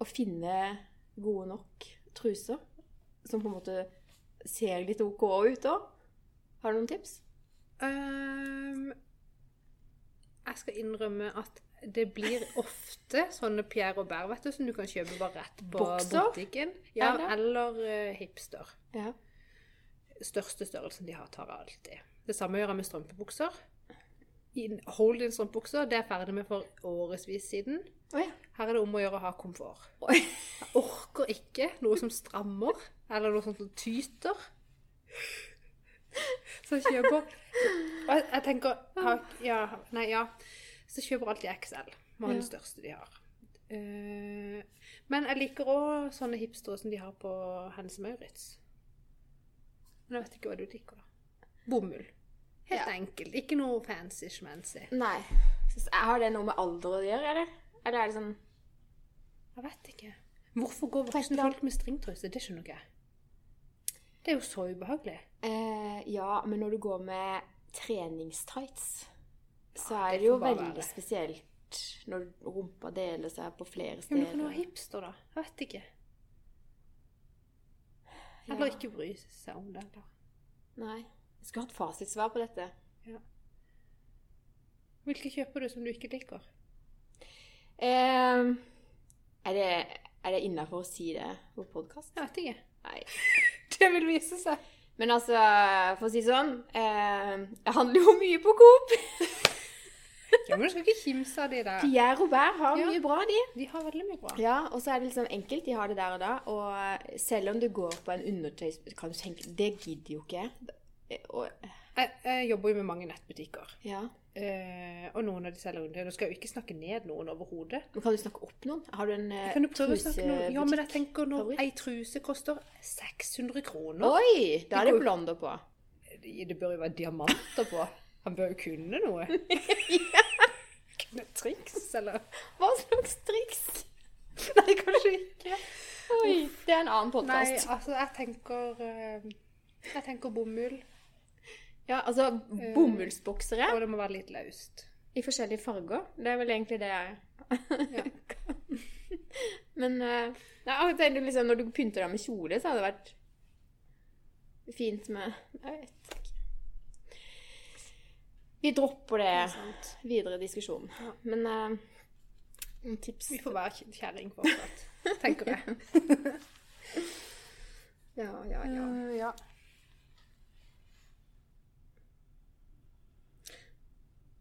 å finne gode nok truser som på en måte ser litt OK ut òg. Har du noen tips? Um, jeg skal innrømme at det blir ofte sånne Pierre Robert vet du, som du kan kjøpe bare rett på Bokser? butikken. Ja, Eller? uh, hipster. Ja. Største størrelsen de har, tar alltid. Det samme gjør jeg med strømpebukser. Hold in strømpebukser, det er jeg ferdig med for årevis siden. Oh, ja. Her er det om å gjøre å ha komfort. Oi. Jeg orker ikke noe som strammer, eller noe sånt som tyter. Så jeg kjøper Og jeg, jeg tenker ja, Nei, ja. Så jeg kjøper alltid XL. Må ha den største de har. Eh, men jeg liker òg sånne hipstere som de har på Hennes Maurits. Men jeg vet ikke hva du liker, da. Bomull. Helt Ja. enkelt. Ikke noe fancy schmancy. Nei. Har det noe med alder å gjøre, eller? Eller er det sånn Jeg vet ikke. Hvorfor går voksne folk med stringtruse? Det skjønner ikke jeg. Det er jo så ubehagelig. eh, Ja, men når du går med treningstights, så Ja, er det jo veldig være. spesielt når rumpa deler seg på flere Ja, men du kan være hipster, da. Jeg vet ikke. Eller Ja. ikke bry seg om det. Eller. Nei. Jeg skulle hatt fasitsvar på dette. Ja. Hvilke kjøper du som du ikke liker? Eh, er det, er det innafor å si det på podkast? Jeg vet ikke. Nei. Det vil vise seg. Men altså, for å si sånn eh, Jeg handler jo mye på Coop. Ja, men du skal ikke kimse av de der. Pierre Robert har Ja. mye bra, de. De har veldig mye bra. Ja, og så er det liksom enkelt. De har det der og da. Og selv om du går på en undertøys... Kan du tenke Det gidder jo ikke jeg. Og, Jeg, jeg jobber jo med mange nettbutikker. ja. Uh, og noen av de selger under. Nå skal jeg jo ikke snakke ned noen overhodet. Men kan du snakke opp noen? Har du en trusebutikk Kan du prøve å snakke noe? Ja, men jeg tenker nå ei truse koster 600 kroner Oi! Da er det blonder på. Det bør jo være diamanter på. Han bør jo kunne noe. Et triks, eller? Hva slags triks? Nei, kanskje ikke. Oi, det er en annen Nei, altså, jeg tenker eh, Jeg tenker bomull, Ja, altså bomullsboksere og det må være litt løst. i forskjellige farger. Det er vel egentlig det jeg Ja. Men eh, jeg liksom, når du pynter deg med kjole, så hadde det vært fint med Jeg vet. Vi dropper det Det er sant. videre diskusjon. Ja. Men uh, tips Vi får være kj- kjerring fortsatt, tenker jeg. Ja, ja, ja. Uh, ja.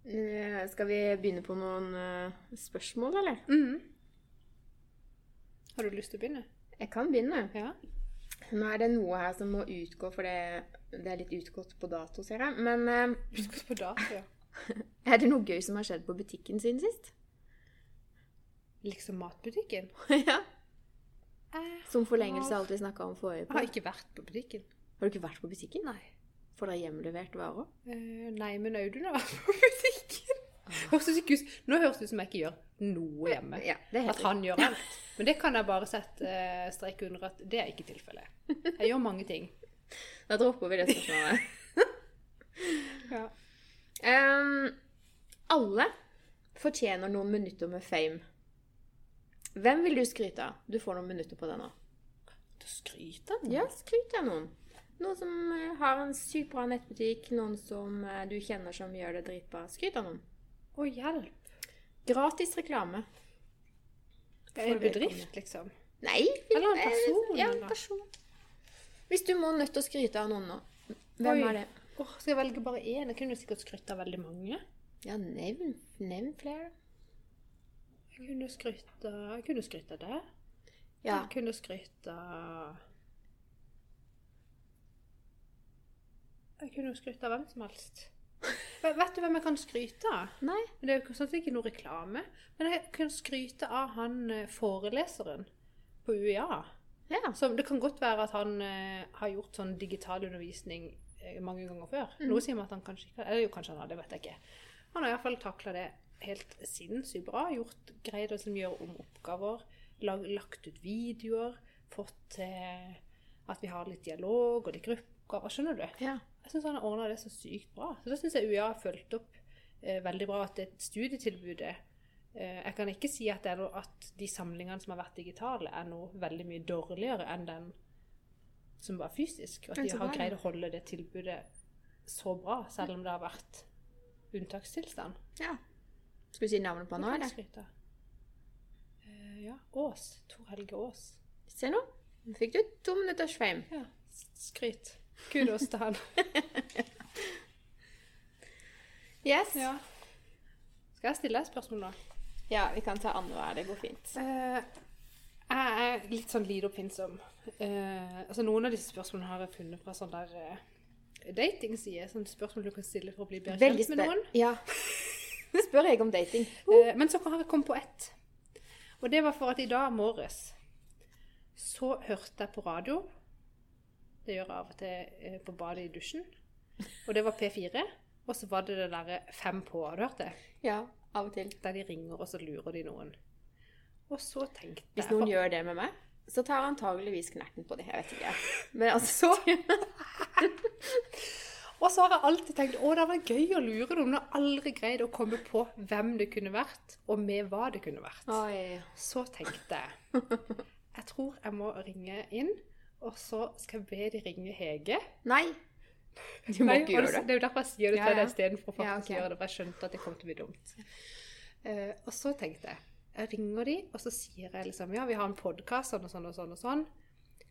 Uh, Skal vi begynne på noen spørsmål, eller? Mhm. Har du lyst til å begynne? Jeg kan begynne. Ja. Nå er det noe her som må utgå, for det, det er litt utgått på dato, ser jeg. Men eh, på dato, ja. er det noe gøy som har skjedd på butikken siden sist? Liksom matbutikken. ja. Som forlengelse av alt vi snakka om forrige Jeg har ikke vært på butikken. Har du ikke vært på butikken? Nei. Får dere hjemlevert varer? Eh, nei, men Audun har vært på butikken. Ikke ut, nå høres det ut som jeg ikke gjør noe hjemme. Ja, det At han gjør alt. Men det kan jeg bare sette eh, strek under at det er ikke tilfellet. Jeg gjør mange ting. Da dropper vi det spørsmålet. Ja. Um, alle fortjener noen minutter med fame. Hvem vil du skryte av? Du får noen minutter på det nå. Du skryter av Ja, skryt av noen. Noen som eh, har en sykt bra nettbutikk, noen som eh, du kjenner som gjør det dritbra. Skryt av noen. Å, hjelp. Gratis reklame. Det er en bedrift, liksom. Nei, Eller en eh, person, Ja, en person. Hvis du må nødt til å skryte av noen nå, hvem Oi. er det? Oh, skal jeg velge bare én? Jeg kunne sikkert skrytt av veldig mange. Ja, nevn, nevn flere. Jeg kunne skrytt av, jeg kunne skrytt av det. Ja. Jeg kunne skrytt av Jeg kunne skrytt av hvem som helst. Vet du hvem jeg kan skryte av? Nei? Det er jo sånn ikke noe reklame. Men jeg kan skryte av han eh, foreleseren på UiA. Ja. Så det kan godt være at han eh, har gjort sånn digital undervisning eh, mange ganger før. Noe sier meg at han kanskje ikke Eller jo, kanskje han har, det vet jeg ikke. Han har iallfall takla det helt sinnssykt bra. Gjort greid å liksom gjøre om oppgaver. Lag, lagt ut videoer. Fått til at vi har litt dialog og litt gruppeoppgaver. Skjønner du? ja. Jeg syns han har ordna det så sykt bra. Så da syns jeg UiA har fulgt opp eh, veldig bra at det studietilbudet eh, Jeg kan ikke si at, det noe, at de samlingene som har vært digitale, er noe veldig mye dårligere enn den som var fysisk. At de har greid å holde det tilbudet så bra, selv om det har vært unntakstilstand. ja. Skal du si navnet på han nå, eller? Eh, ja. Ås. Tor Helge Aas. Se nå. Nå fikk du to minutters fame. Ja. Skryt. Kudos til han. Yes. ja. Skal jeg stille deg et spørsmål nå? Ja, vi kan ta andre hver. Det går fint. Uh, jeg er litt sånn lite oppfinnsom. Uh, altså Noen av disse spørsmålene har jeg funnet fra sånn der uh, datingside. Sånne spørsmål du kan stille for å bli bedre kjent med noen. Ja. Spør jeg om dating. Uh. men så har jeg kommet på ett. Og det var for at i dag morges så hørte jeg på radio. Det gjør jeg av og til eh, på badet i dusjen. Og det var P4. Og så var det det derre Fem på. Har du hørt det? Ja, av og til. Der de ringer, og så lurer de noen. Og så tenkte jeg Hvis noen for- gjør det med meg, så tar antageligvis knerten på det. Jeg vet ikke. Men altså Og så har jeg alltid tenkt å, det var gøy å lure noen. Men jeg har aldri greid å komme på hvem det kunne vært, og med hva det kunne vært. Oi. Så tenkte jeg jeg tror jeg må ringe inn, og så skal jeg be de ringe Hege. Nei. Du må Nei, ikke gjøre det. det. er jo derfor jeg sier det til ja. deg istedenfor faktisk Ja, å ok. gjøre det. For jeg skjønte at det kom til å bli dumt. Uh, og så tenkte jeg jeg ringer de, og så sier jeg liksom ja, vi har en podkast sånn og sånn og sånn og sånn.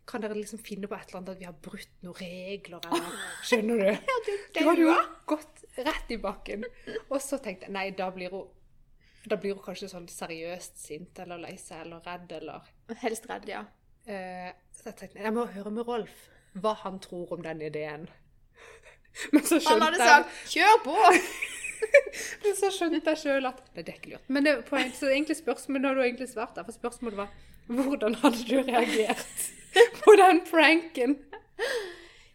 Kan dere liksom finne på et eller annet at vi har brutt noen regler, eller Skjønner du? Du hadde jo gått rett i bakken. Og så tenkte jeg nei, da blir hun da blir hun kanskje sånn seriøst sint eller lei seg eller redd eller Helst redd, ja. Eh, så jeg tenkte jeg må høre med Rolf hva han tror om den ideen. Men så Han hadde sagt 'kjør på'! men så skjønte jeg sjøl at det er ikke lurt. Men det, på, en- så egentlig spørsmålet har du egentlig svart der, for spørsmålet var hvordan hadde du reagert på den pranken?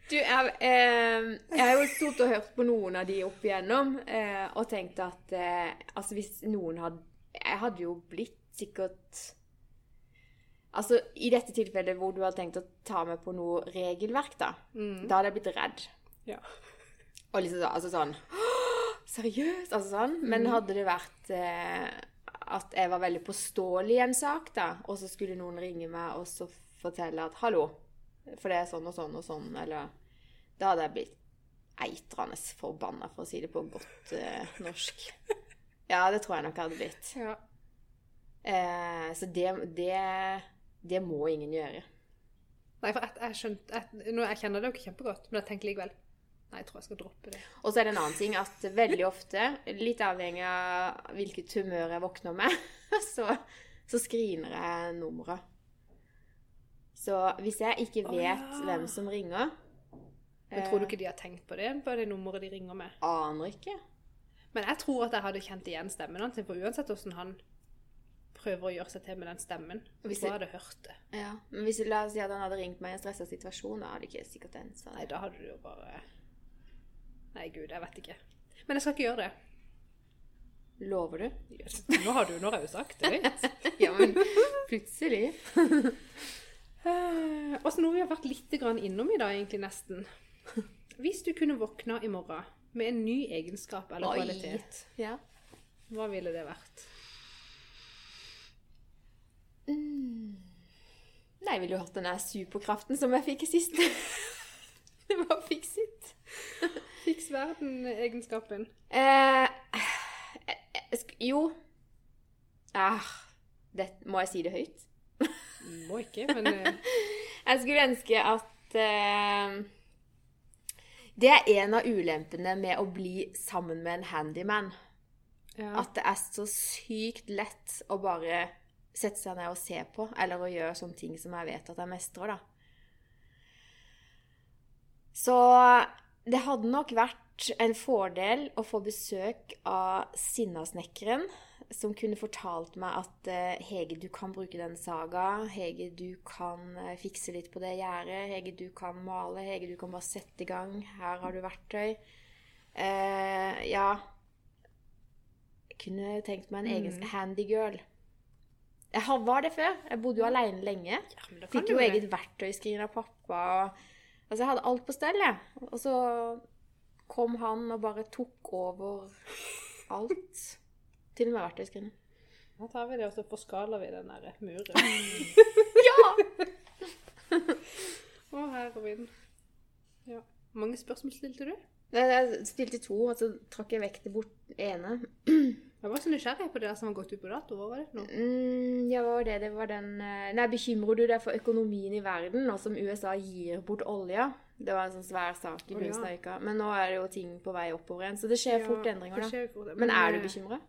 Du, jeg, eh, jeg har jo stort og hørt på noen av de opp igjennom, eh, og tenkt at eh, altså hvis noen hadde Jeg hadde jo blitt sikkert Altså i dette tilfellet hvor du hadde tenkt å ta meg på noe regelverk, da. Da hadde jeg blitt redd. Ja. Og liksom så, altså sånn Seriøst? Altså sånn. Men hadde det vært eh, at jeg var veldig påståelig i en sak, da, og så skulle noen ringe meg og så fortelle at 'hallo', for det er sånn og sånn og sånn, eller Da hadde jeg blitt eitrende forbanna, for å si det på godt eh, norsk. Ja, det tror jeg nok jeg hadde blitt. ja. Eh, så det, det, det må ingen gjøre. Nei, for jeg, jeg skjønte jeg, nå, jeg kjenner ikke kjempegodt, men jeg tenker likevel Nei, jeg tror jeg skal droppe det. Og så er det en annen ting at veldig ofte, litt avhengig av hvilket humør jeg våkner med, så, så screener jeg nummeret. Så hvis jeg ikke vet vet ja. hvem som ringer Men tror du ikke de har tenkt på det, på det nummeret de ringer med? eh, Aner ikke. Men jeg tror at jeg hadde kjent igjen stemmen hans, for uansett hvordan han prøver å gjøre seg til med den stemmen, Hvis så det- hadde jeg hørt det. Ja. Men hvis la oss si at han hadde ringt meg i en stressa situasjon, da hadde ikke sikkert den sånn Nei, da hadde du jo bare Nei, gud, jeg vet ikke. Men jeg skal ikke gjøre det. Lover du? Nå har du, nå har jeg jo sagt det. vet. Ja, men plutselig. uh, Og så noe vi har vært litt grann innom i dag, egentlig nesten. Hvis du kunne våkna i morgen med en ny egenskap eller Oi. kvalitet, Ja. hva ville det vært? Mm. Nei, jeg ville jo hatt den der superkraften som jeg fikk i sist. det var fikset. Fiks verden-egenskapen. Eh, jo ah, det, Må jeg si det høyt? Må ikke, men eh, Jeg skulle ønske at eh, Det er en av ulempene med å bli sammen med en handyman. ja. At det er så sykt lett å bare sette seg ned og se på, eller å gjøre sånne ting som jeg vet at jeg mestrer, da. Så det hadde nok vært en fordel å få besøk av Sinnasnekkeren, som kunne fortalt meg at eh, Hege, du kan bruke den saga. Hege, du kan eh, fikse litt på det gjerdet. Hege, du kan male. Hege, du kan bare sette i gang. Her har du verktøy. Uh, ja Jeg kunne tenkt meg en egen Mm. handygirl. Jeg var det før. Jeg bodde jo alene lenge. ja, Fikk jo eget verktøyskrin av pappa. Og, altså, jeg hadde alt på stell, jeg. Og så kom han og bare tok over alt. Til og med verktøyskrinet. Da tar vi det, og så forskaler vi den der muren. Ja! Å, herrevind. Ja. Hvor mange spørsmål stilte du? Jeg stilte to, og så trakk jeg vekk det bort ene. Jeg var så nysgjerrig på det som har gått ut på dato. Hva var det for noe? Mm, ja, var det? Det var den eh, Nei, bekymrer du deg for økonomien i verden, nå som USA gir bort olja? Det var en sånn svær sak i begynnelsen av uka. Men nå er det jo ting på vei oppover igjen, så det skjer Ja, fort endringer, da. fort, Men er du eh, bekymra?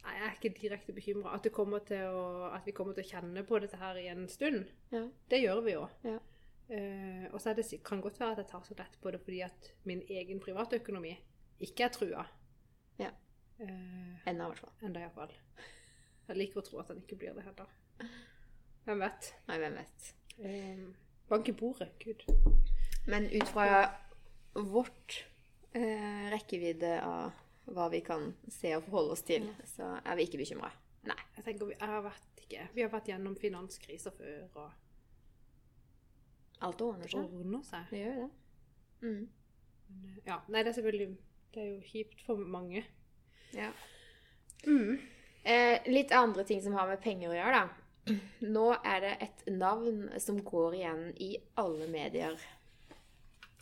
Nei, jeg er ikke direkte bekymra. At, at vi kommer til å kjenne på dette her i en stund, Ja. det gjør vi jo. Ja. Uh, og så er det, kan godt være at jeg tar så lett på det fordi at min egen privatøkonomi ikke er trua. Eh, Enda, i hvert fall. enda iallfall. Jeg liker å tro at den ikke blir det heller. Hvem vet? Nei, hvem vet. Eh, bank i bordet. Gud. Men ut fra vårt eh, rekkevidde av hva vi kan se og forholde oss til, så er vi ikke bekymra. Nei. Jeg tenker vi, har vært, ikke, vi har vært gjennom finanskriser før, og Alt ordner det seg. ordner seg. Det gjør jo det. Mm. Men, eh, ja, nei, det er selvfølgelig Det er jo kjipt for mange. Ja. Mm. Eh, litt andre ting som har med penger å gjøre, da. Nå er det et navn som går igjen i alle medier.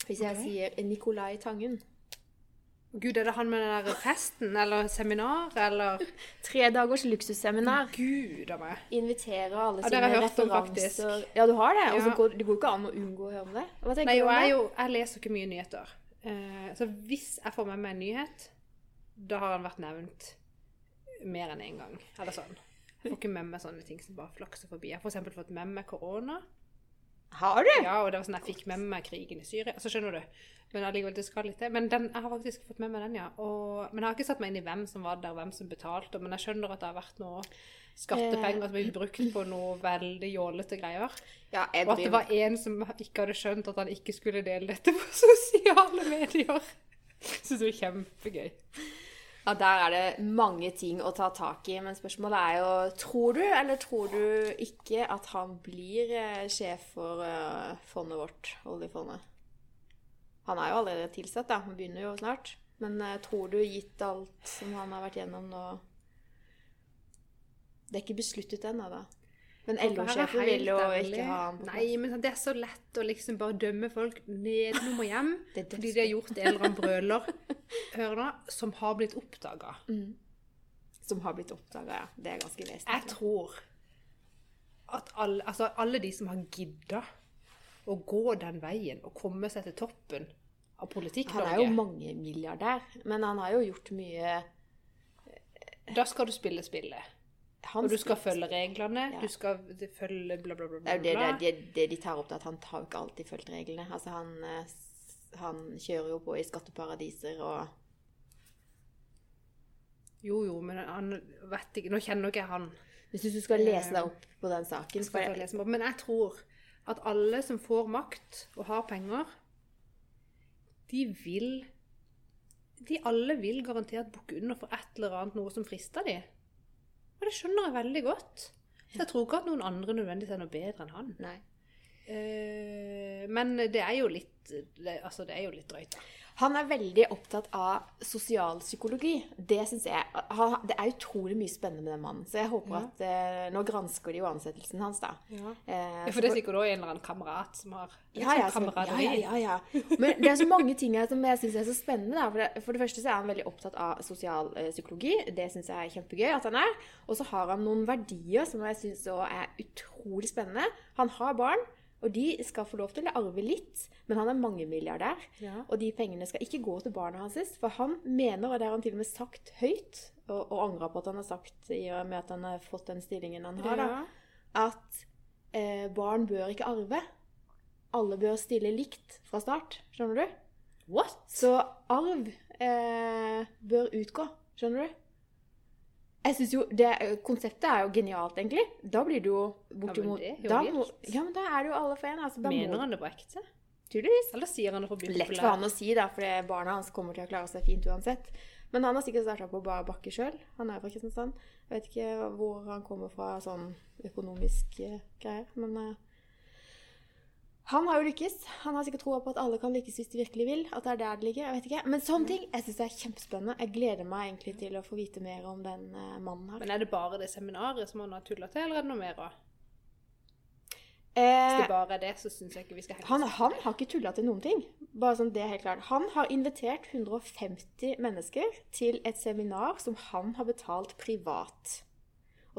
Hvis jeg okay. sier Nicolai Tangen. Gud, er det han med den der festen, eller seminar, eller Tre dagers luksusseminar. Gud av meg. Inviterer alle Ja, det sine referanser. Ja, du har det? Og så går det går ikke an å unngå å høre om det? Nei, om jeg, jo, jeg leser ikke mye nyheter. Uh, så hvis jeg får med meg en nyhet, da har han vært nevnt mer enn én en gang. Eller sånn. Jeg får ikke med meg sånne ting som bare flakser forbi. Jeg har eksempel fått med meg korona. Har du? Ja, og det var sånn jeg fikk med meg krigen i Syria. Så skjønner du. Men allikevel, det skal litt til. Men den, jeg har faktisk fått med meg den, ja. Og, men jeg har ikke satt meg inn i hvem som var der, hvem som betalte. Men jeg skjønner at det har vært noe skattepenger som blir brukt på noe veldig jålete greier. Ja, Og at det var en som ikke hadde skjønt at han ikke skulle dele dette på sosiale medier. Syns det var kjempegøy. Ja, der er det mange ting å ta tak i, men spørsmålet er jo Tror du, eller tror du ikke at han blir eh, sjef for eh, fondet vårt, oljefondet? Han er jo allerede tilsatt, da. Han begynner jo snart. Men eh, tror du, gitt alt som han har vært gjennom nå Det er ikke besluttet ennå, da. Men LO-sjefen vil jo ærlig, ikke ha han. Nei, men det er så lett å liksom bare dømme folk nedenom og hjem Det fordi de har gjort en eller annen brøler hør nå, som har blitt oppdaga. Mm. Som har blitt oppdaga, ja. Det er ganske Jeg tror at alle, altså alle de som har gidda å gå den veien og komme seg til toppen av politikk Han er jo Politikk-Norge. mangemilliardær, men han har jo gjort mye Da skal du spille spillet. Og du skal følge reglene. Ja. Du skal følge bla, bla, bla. Bla, det, det, det, det de tar opp, er at han har ikke alltid fulgt reglene. Altså, han, eh, han kjører jo på i skatteparadiser og Jo, jo, men han vet ikke Nå kjenner ikke jeg han. Hvis du skal lese deg opp på den saken skal jeg... opp. Men jeg tror at alle som får makt og har penger, de vil De alle vil garantert bukke under for et eller annet noe som frister de. Og det skjønner jeg veldig godt. Så jeg tror ikke at noen andre nødvendigvis er noe bedre enn han. Nei. Eh, men det er jo litt det, Altså, det er jo litt drøyt, da. Han er veldig opptatt av sosialpsykologi. Det syns jeg Det er utrolig mye spennende med den mannen. Så jeg håper Ja. at eh, Nå gransker de jo ansettelsen hans, da. Ja. Eh, for det er sikkert òg en eller annen kamerat som har Ja, ja, så, ja, ja, ja, ja. Men det er så mange ting her som jeg syns er så spennende. Da. For, det, for det første så er han veldig opptatt av sosialpsykologi. Det syns jeg er kjempegøy at han er. Og så har han noen verdier som jeg syns er utrolig spennende. Han har barn, og de skal få lov til å arve litt. Men han er mangemilliardær, Ja. og de pengene skal ikke gå til barna hans. For han mener, og det har han til og med sagt høyt, og, og angrer på at han har sagt i og med at han har fått den stillingen han har, da, at eh, barn bør ikke arve. Alle bør stille likt fra start. Skjønner du? What? Så arv eh, bør utgå. Skjønner du? Jeg synes jo, det, Konseptet er jo genialt, egentlig. Da blir det jo bortimot det er jo vilt. Ja, men da er det jo alle for en. Altså, Mener må, han det på ekte? Tydeligvis. Eller sier han det for Lett for han å si, da, for barna hans kommer til å klare seg fint uansett. Men han har sikkert starta på bar bakke sjøl. Han er fra Kristiansand. Jeg vet ikke hvor han kommer fra sånn økonomisk eh, greier, men eh, han har jo lykkes. Han har sikkert troa på at alle kan lykkes hvis de virkelig vil. At det er der det ligger. Jeg vet ikke. Men sånne ting jeg synes det er kjempespennende. Jeg gleder meg egentlig til å få vite mer om den uh, mannen her. Men er det bare det seminaret som han har tulla til, eller er det noe mer òg? Eh, Hvis det bare er det, så syns jeg ikke vi skal henge Han, han har ikke tulla til noen ting. Bare sånn det er helt klart. Han har invitert 150 mennesker til et seminar som han har betalt privat.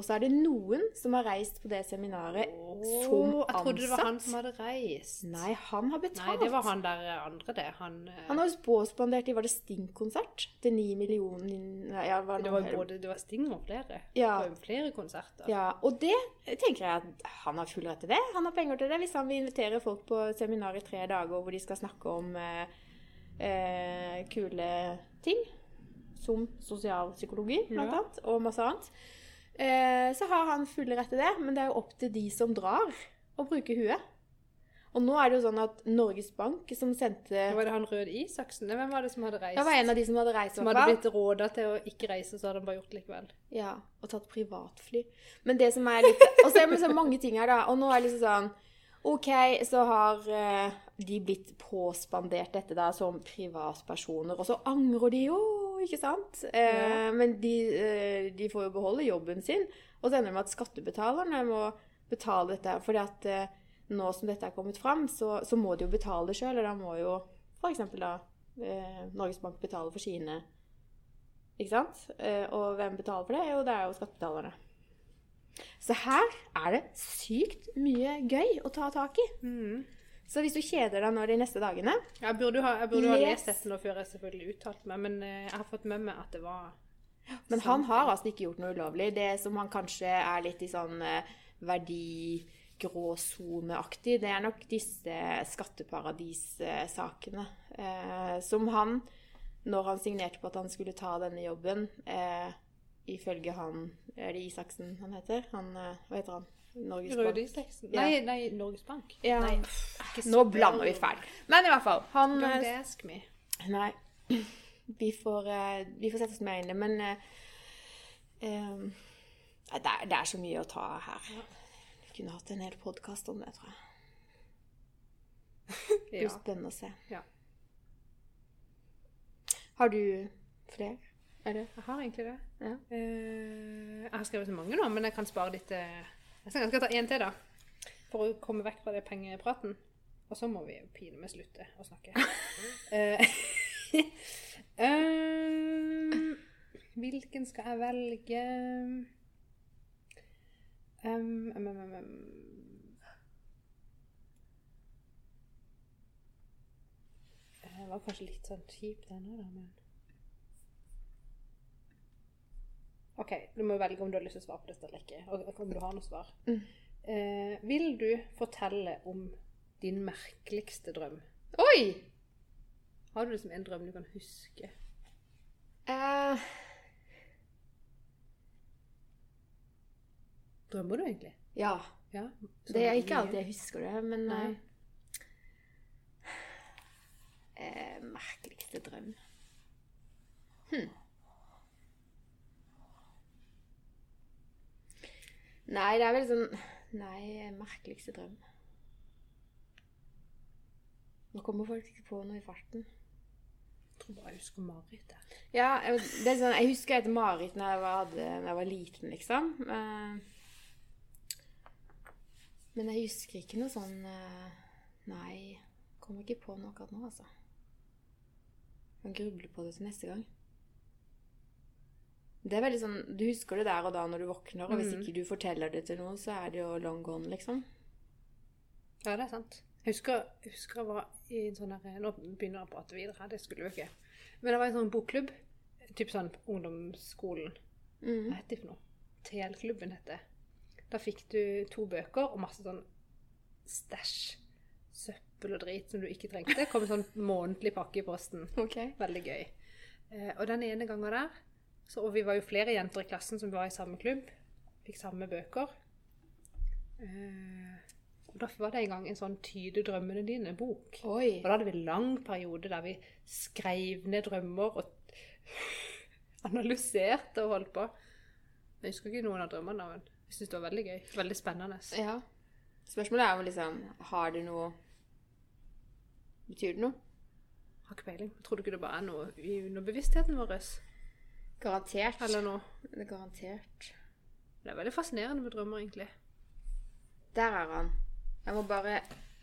Og så er det noen som har reist på det seminaret som ansatt. Jeg trodde det var han som hadde reist. Nei, han har betalt. Nei, det var han der andre, det. Han, eh, Han har påspandert i Var det Sting-konsert? Til ni millioner ja, var det var både det var Sting og flere. Ja. Det var flere konserter. Ja, og det tenker jeg at han har full rett til det. Han har penger til det hvis han vil invitere folk på seminar i tre dager hvor de skal snakke om eh, eh, kule ting. Som sosialpsykologi, blant Ja. annet, og masse annet. Eh, så har han full rett til det, men det er jo opp til de som drar, å bruke huet. Og nå er det jo sånn at Norges Bank, som sendte Var det han Røde Isaksen? Nei, Hvem var det som hadde reist? Det var en av de som hadde reist. som hadde blitt råda til å ikke reise, så hadde han bare gjort det likevel. Ja, og tatt privatfly. Men det som er litt Og så er det så mange ting her, da. Og nå er det liksom sånn OK, så har uh, de blitt påspandert dette da som privatpersoner, og så angrer de jo, ikke sant? Eh, Ja. Men de, eh, de får jo beholde jobben sin. Og så ender det med at skattebetalerne må betale dette. fordi at eh, nå som dette er kommet fram, så, så må de jo betale det sjøl. Og da må jo f.eks. da eh, Norges Bank betale for sine ikke sant? Eh, Og hvem betaler for det? Jo, det er jo skattebetalerne. Så her er det sykt mye gøy å ta tak i. Så hvis du kjeder deg nå de neste dagene Jeg burde, ha, jeg burde ha lest dette nå før jeg selvfølgelig uttalte meg, men eh, jeg har fått med meg at det var Men han har altså ikke gjort noe ulovlig. Det som han kanskje er litt i sånn eh, verdigråsoneaktig, det er nok disse skatteparadissakene. Eh, som han, når han signerte på at han skulle ta denne jobben, eh, ifølge han Er det Isaksen han heter? Han, eh, hva heter han? Norges Bank. Isaksen? Nei, nei, Norges Bank. Ja. Nei, Nå blander vi feil. Men i hvert fall. Han Don't eh, ask me. Nei. Vi får, eh, vi får sette oss mer inn i det, men eh, det, er, det er så mye å ta her. Vi kunne hatt en hel podkast om det, tror jeg. Det blir Ja. spennende å se. Ja. Har du flere? Er det? Jeg har egentlig det. Ja. Jeg har skrevet så mange nå, men jeg kan spare litt til jeg skal ta én til, da. For å komme vekk fra det pengepraten. Og så må vi jo pine med slutte å snakke. um, hvilken skal jeg velge um, um, Det var kanskje litt sånn kjipt, denne, da, men OK, du må velge om du har lyst til å svare på dette eller ikke. Og om du har noe svar. Mm. Eh, vil du fortelle om din merkeligste drøm? Oi! Har du liksom en drøm du kan huske? Eh, Drømmer du egentlig? ja. Ja. Det er ikke alltid jeg husker det, men eh, eh, Merkeligste drøm. Hm. Nei, det er vel sånn Nei, merkeligste drøm. Nå kommer folk ikke på noe i farten. Jeg tror bare jeg husker Marit. jeg. Ja, jeg- det er sånn, jeg husker et mareritt da jeg, jeg var liten, liksom. Eh, Men jeg husker ikke noe sånn eh, Nei, kommer ikke på noe akkurat nå, altså. Jeg kan gruble på det til neste gang. Det er veldig sånn, Du husker det der og da når du våkner, og hvis Mhm. ikke du forteller det til noen, så er det jo long gone, liksom. Ja, det er sant. Jeg husker jeg, husker jeg var i en sånn her Nå begynner jeg å prate videre her, det skulle vi ikke. Men det var en sånn bokklubb. Typ sånn ungdomsskolen. Mm. Hva heter det for noe? TL-klubben heter det. Da fikk du to bøker og masse sånn stæsj. Søppel og drit som du ikke trengte. Kom en sånn månedlig pakke i posten. Okay. Veldig gøy. Eh, og den ene gangen der, så, og vi var jo flere jenter i klassen som var i samme klubb, fikk samme bøker. Eh, og da var det en gang en sånn 'Tyde drømmene dine'-bok. Og da hadde vi en lang periode der vi skrev ned drømmer og analyserte og holdt på. Jeg husker ikke noen av drømmene, men jeg syntes det var veldig gøy. Veldig spennende. Ja. Spørsmålet er jo liksom Har det noe Betyr det noe? Har ikke peiling. Tror du ikke det bare er noe i underbevisstheten vår. Garantert. Eller noe. Det er garantert. Det er veldig fascinerende med drømmer, egentlig. Der er han. Jeg må bare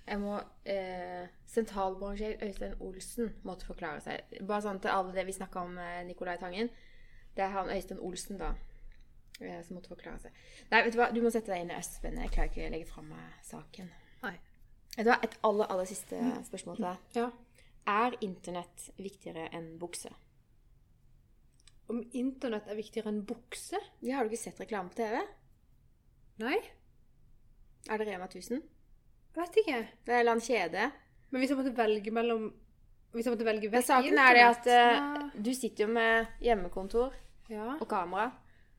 jeg må, eh, Sentralbransjer Øystein Olsen måtte forklare seg. Bare sånn til alle det vi snakka om eh, Nicolai Tangen. Det er han Øystein Olsen, da, eh, som måtte forklare seg. Nei, vet du hva, du må sette deg inn i Østspennende. Jeg klarer ikke å legge fra meg saken. Nei. Vet du hva, Et aller, aller siste spørsmål til deg. Ja. Er internett viktigere enn bukse? Om internett er viktigere enn bukse? Ja, har du ikke sett reklame på TV? Nei, Er det Rema 1000? jeg vet ikke. Det er en eller annen kjede. Men hvis jeg måtte velge mellom Hvis jeg måtte velge Men vekk saken er det at uh, du sitter jo med hjemmekontor ja. og kamera.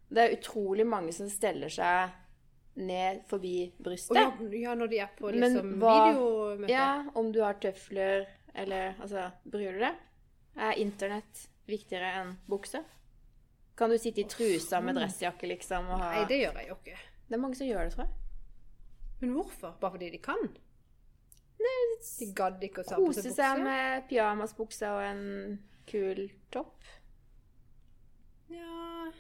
Det er utrolig mange som steller seg ned forbi brystet. ja, ja, når de er på Men liksom hva- videomøte. Ja, om du har tøfler eller Altså, bryr du deg? Er internett viktigere enn bukse? Kan du sitte i trusa med dressjakke, liksom, ha Nei, det gjør jeg jo ikke. Det er mange som gjør det, tror jeg. Men hvorfor? Bare fordi de kan? Nei, De gadd ikke å ta på seg Kose seg med pyjamasbukse og en kul topp. Ja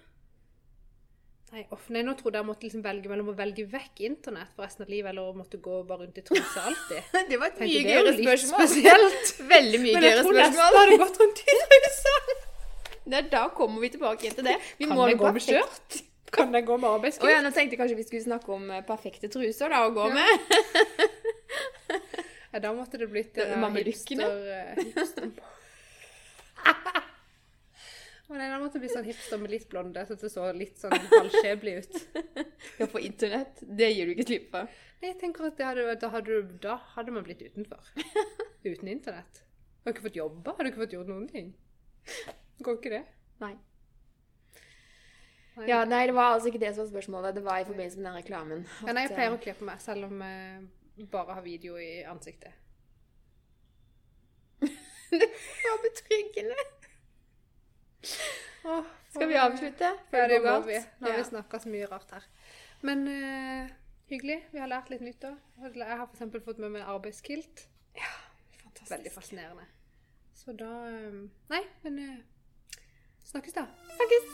Nei, off, nei, nå trodde jeg måtte liksom velge mellom å velge vekk internett for resten av livet, eller å måtte gå bare rundt i trusa alltid. Det var et Tenkte, mye er gøyere spørsmål. spesielt. Veldig mye gøyere spørsmål. Men jeg tror nesten hadde gått rundt i trusa. Det er da kommer vi tilbake igjen til det. Vi Kan må jo gå med perfekt- skjørt? Kan jeg gå med Å Oh, ja, nå tenkte jeg kanskje vi skulle snakke om eh, perfekte truser da, å gå Ja. med. Ja, da måtte det blitt uh, hipster... eh, hipster. Å nei, da måtte det bli sånn hipster med litt blonde, så det så litt sånn halvskjeblig ut. Ja, på internett. Det gir du ikke slipp på. Nei, jeg tenker at hadde, da, hadde, da hadde man blitt utenfor. Uten internett. Har du ikke fått jobba? Har du ikke fått gjort noen ting? Går ikke det? Nei. Nei. Ja, nei, det var altså ikke det som var spørsmålet. Det var i forbindelse med den reklamen. Ja, nei, jeg pleier eh, å kle på meg, selv om jeg bare har video i ansiktet. Det var betryggende. Oh, Skal vi avslutte? Før Ja, det går galt? vi. Nå har vi snakka så mye rart her. Men uh, hyggelig. Vi har lært litt nytt òg. Jeg har f.eks. fått med meg arbeidskilt. Ja, Fantastisk. Veldig fascinerende. Så da eh, Nei, men eh, snakkes da. Snakkes.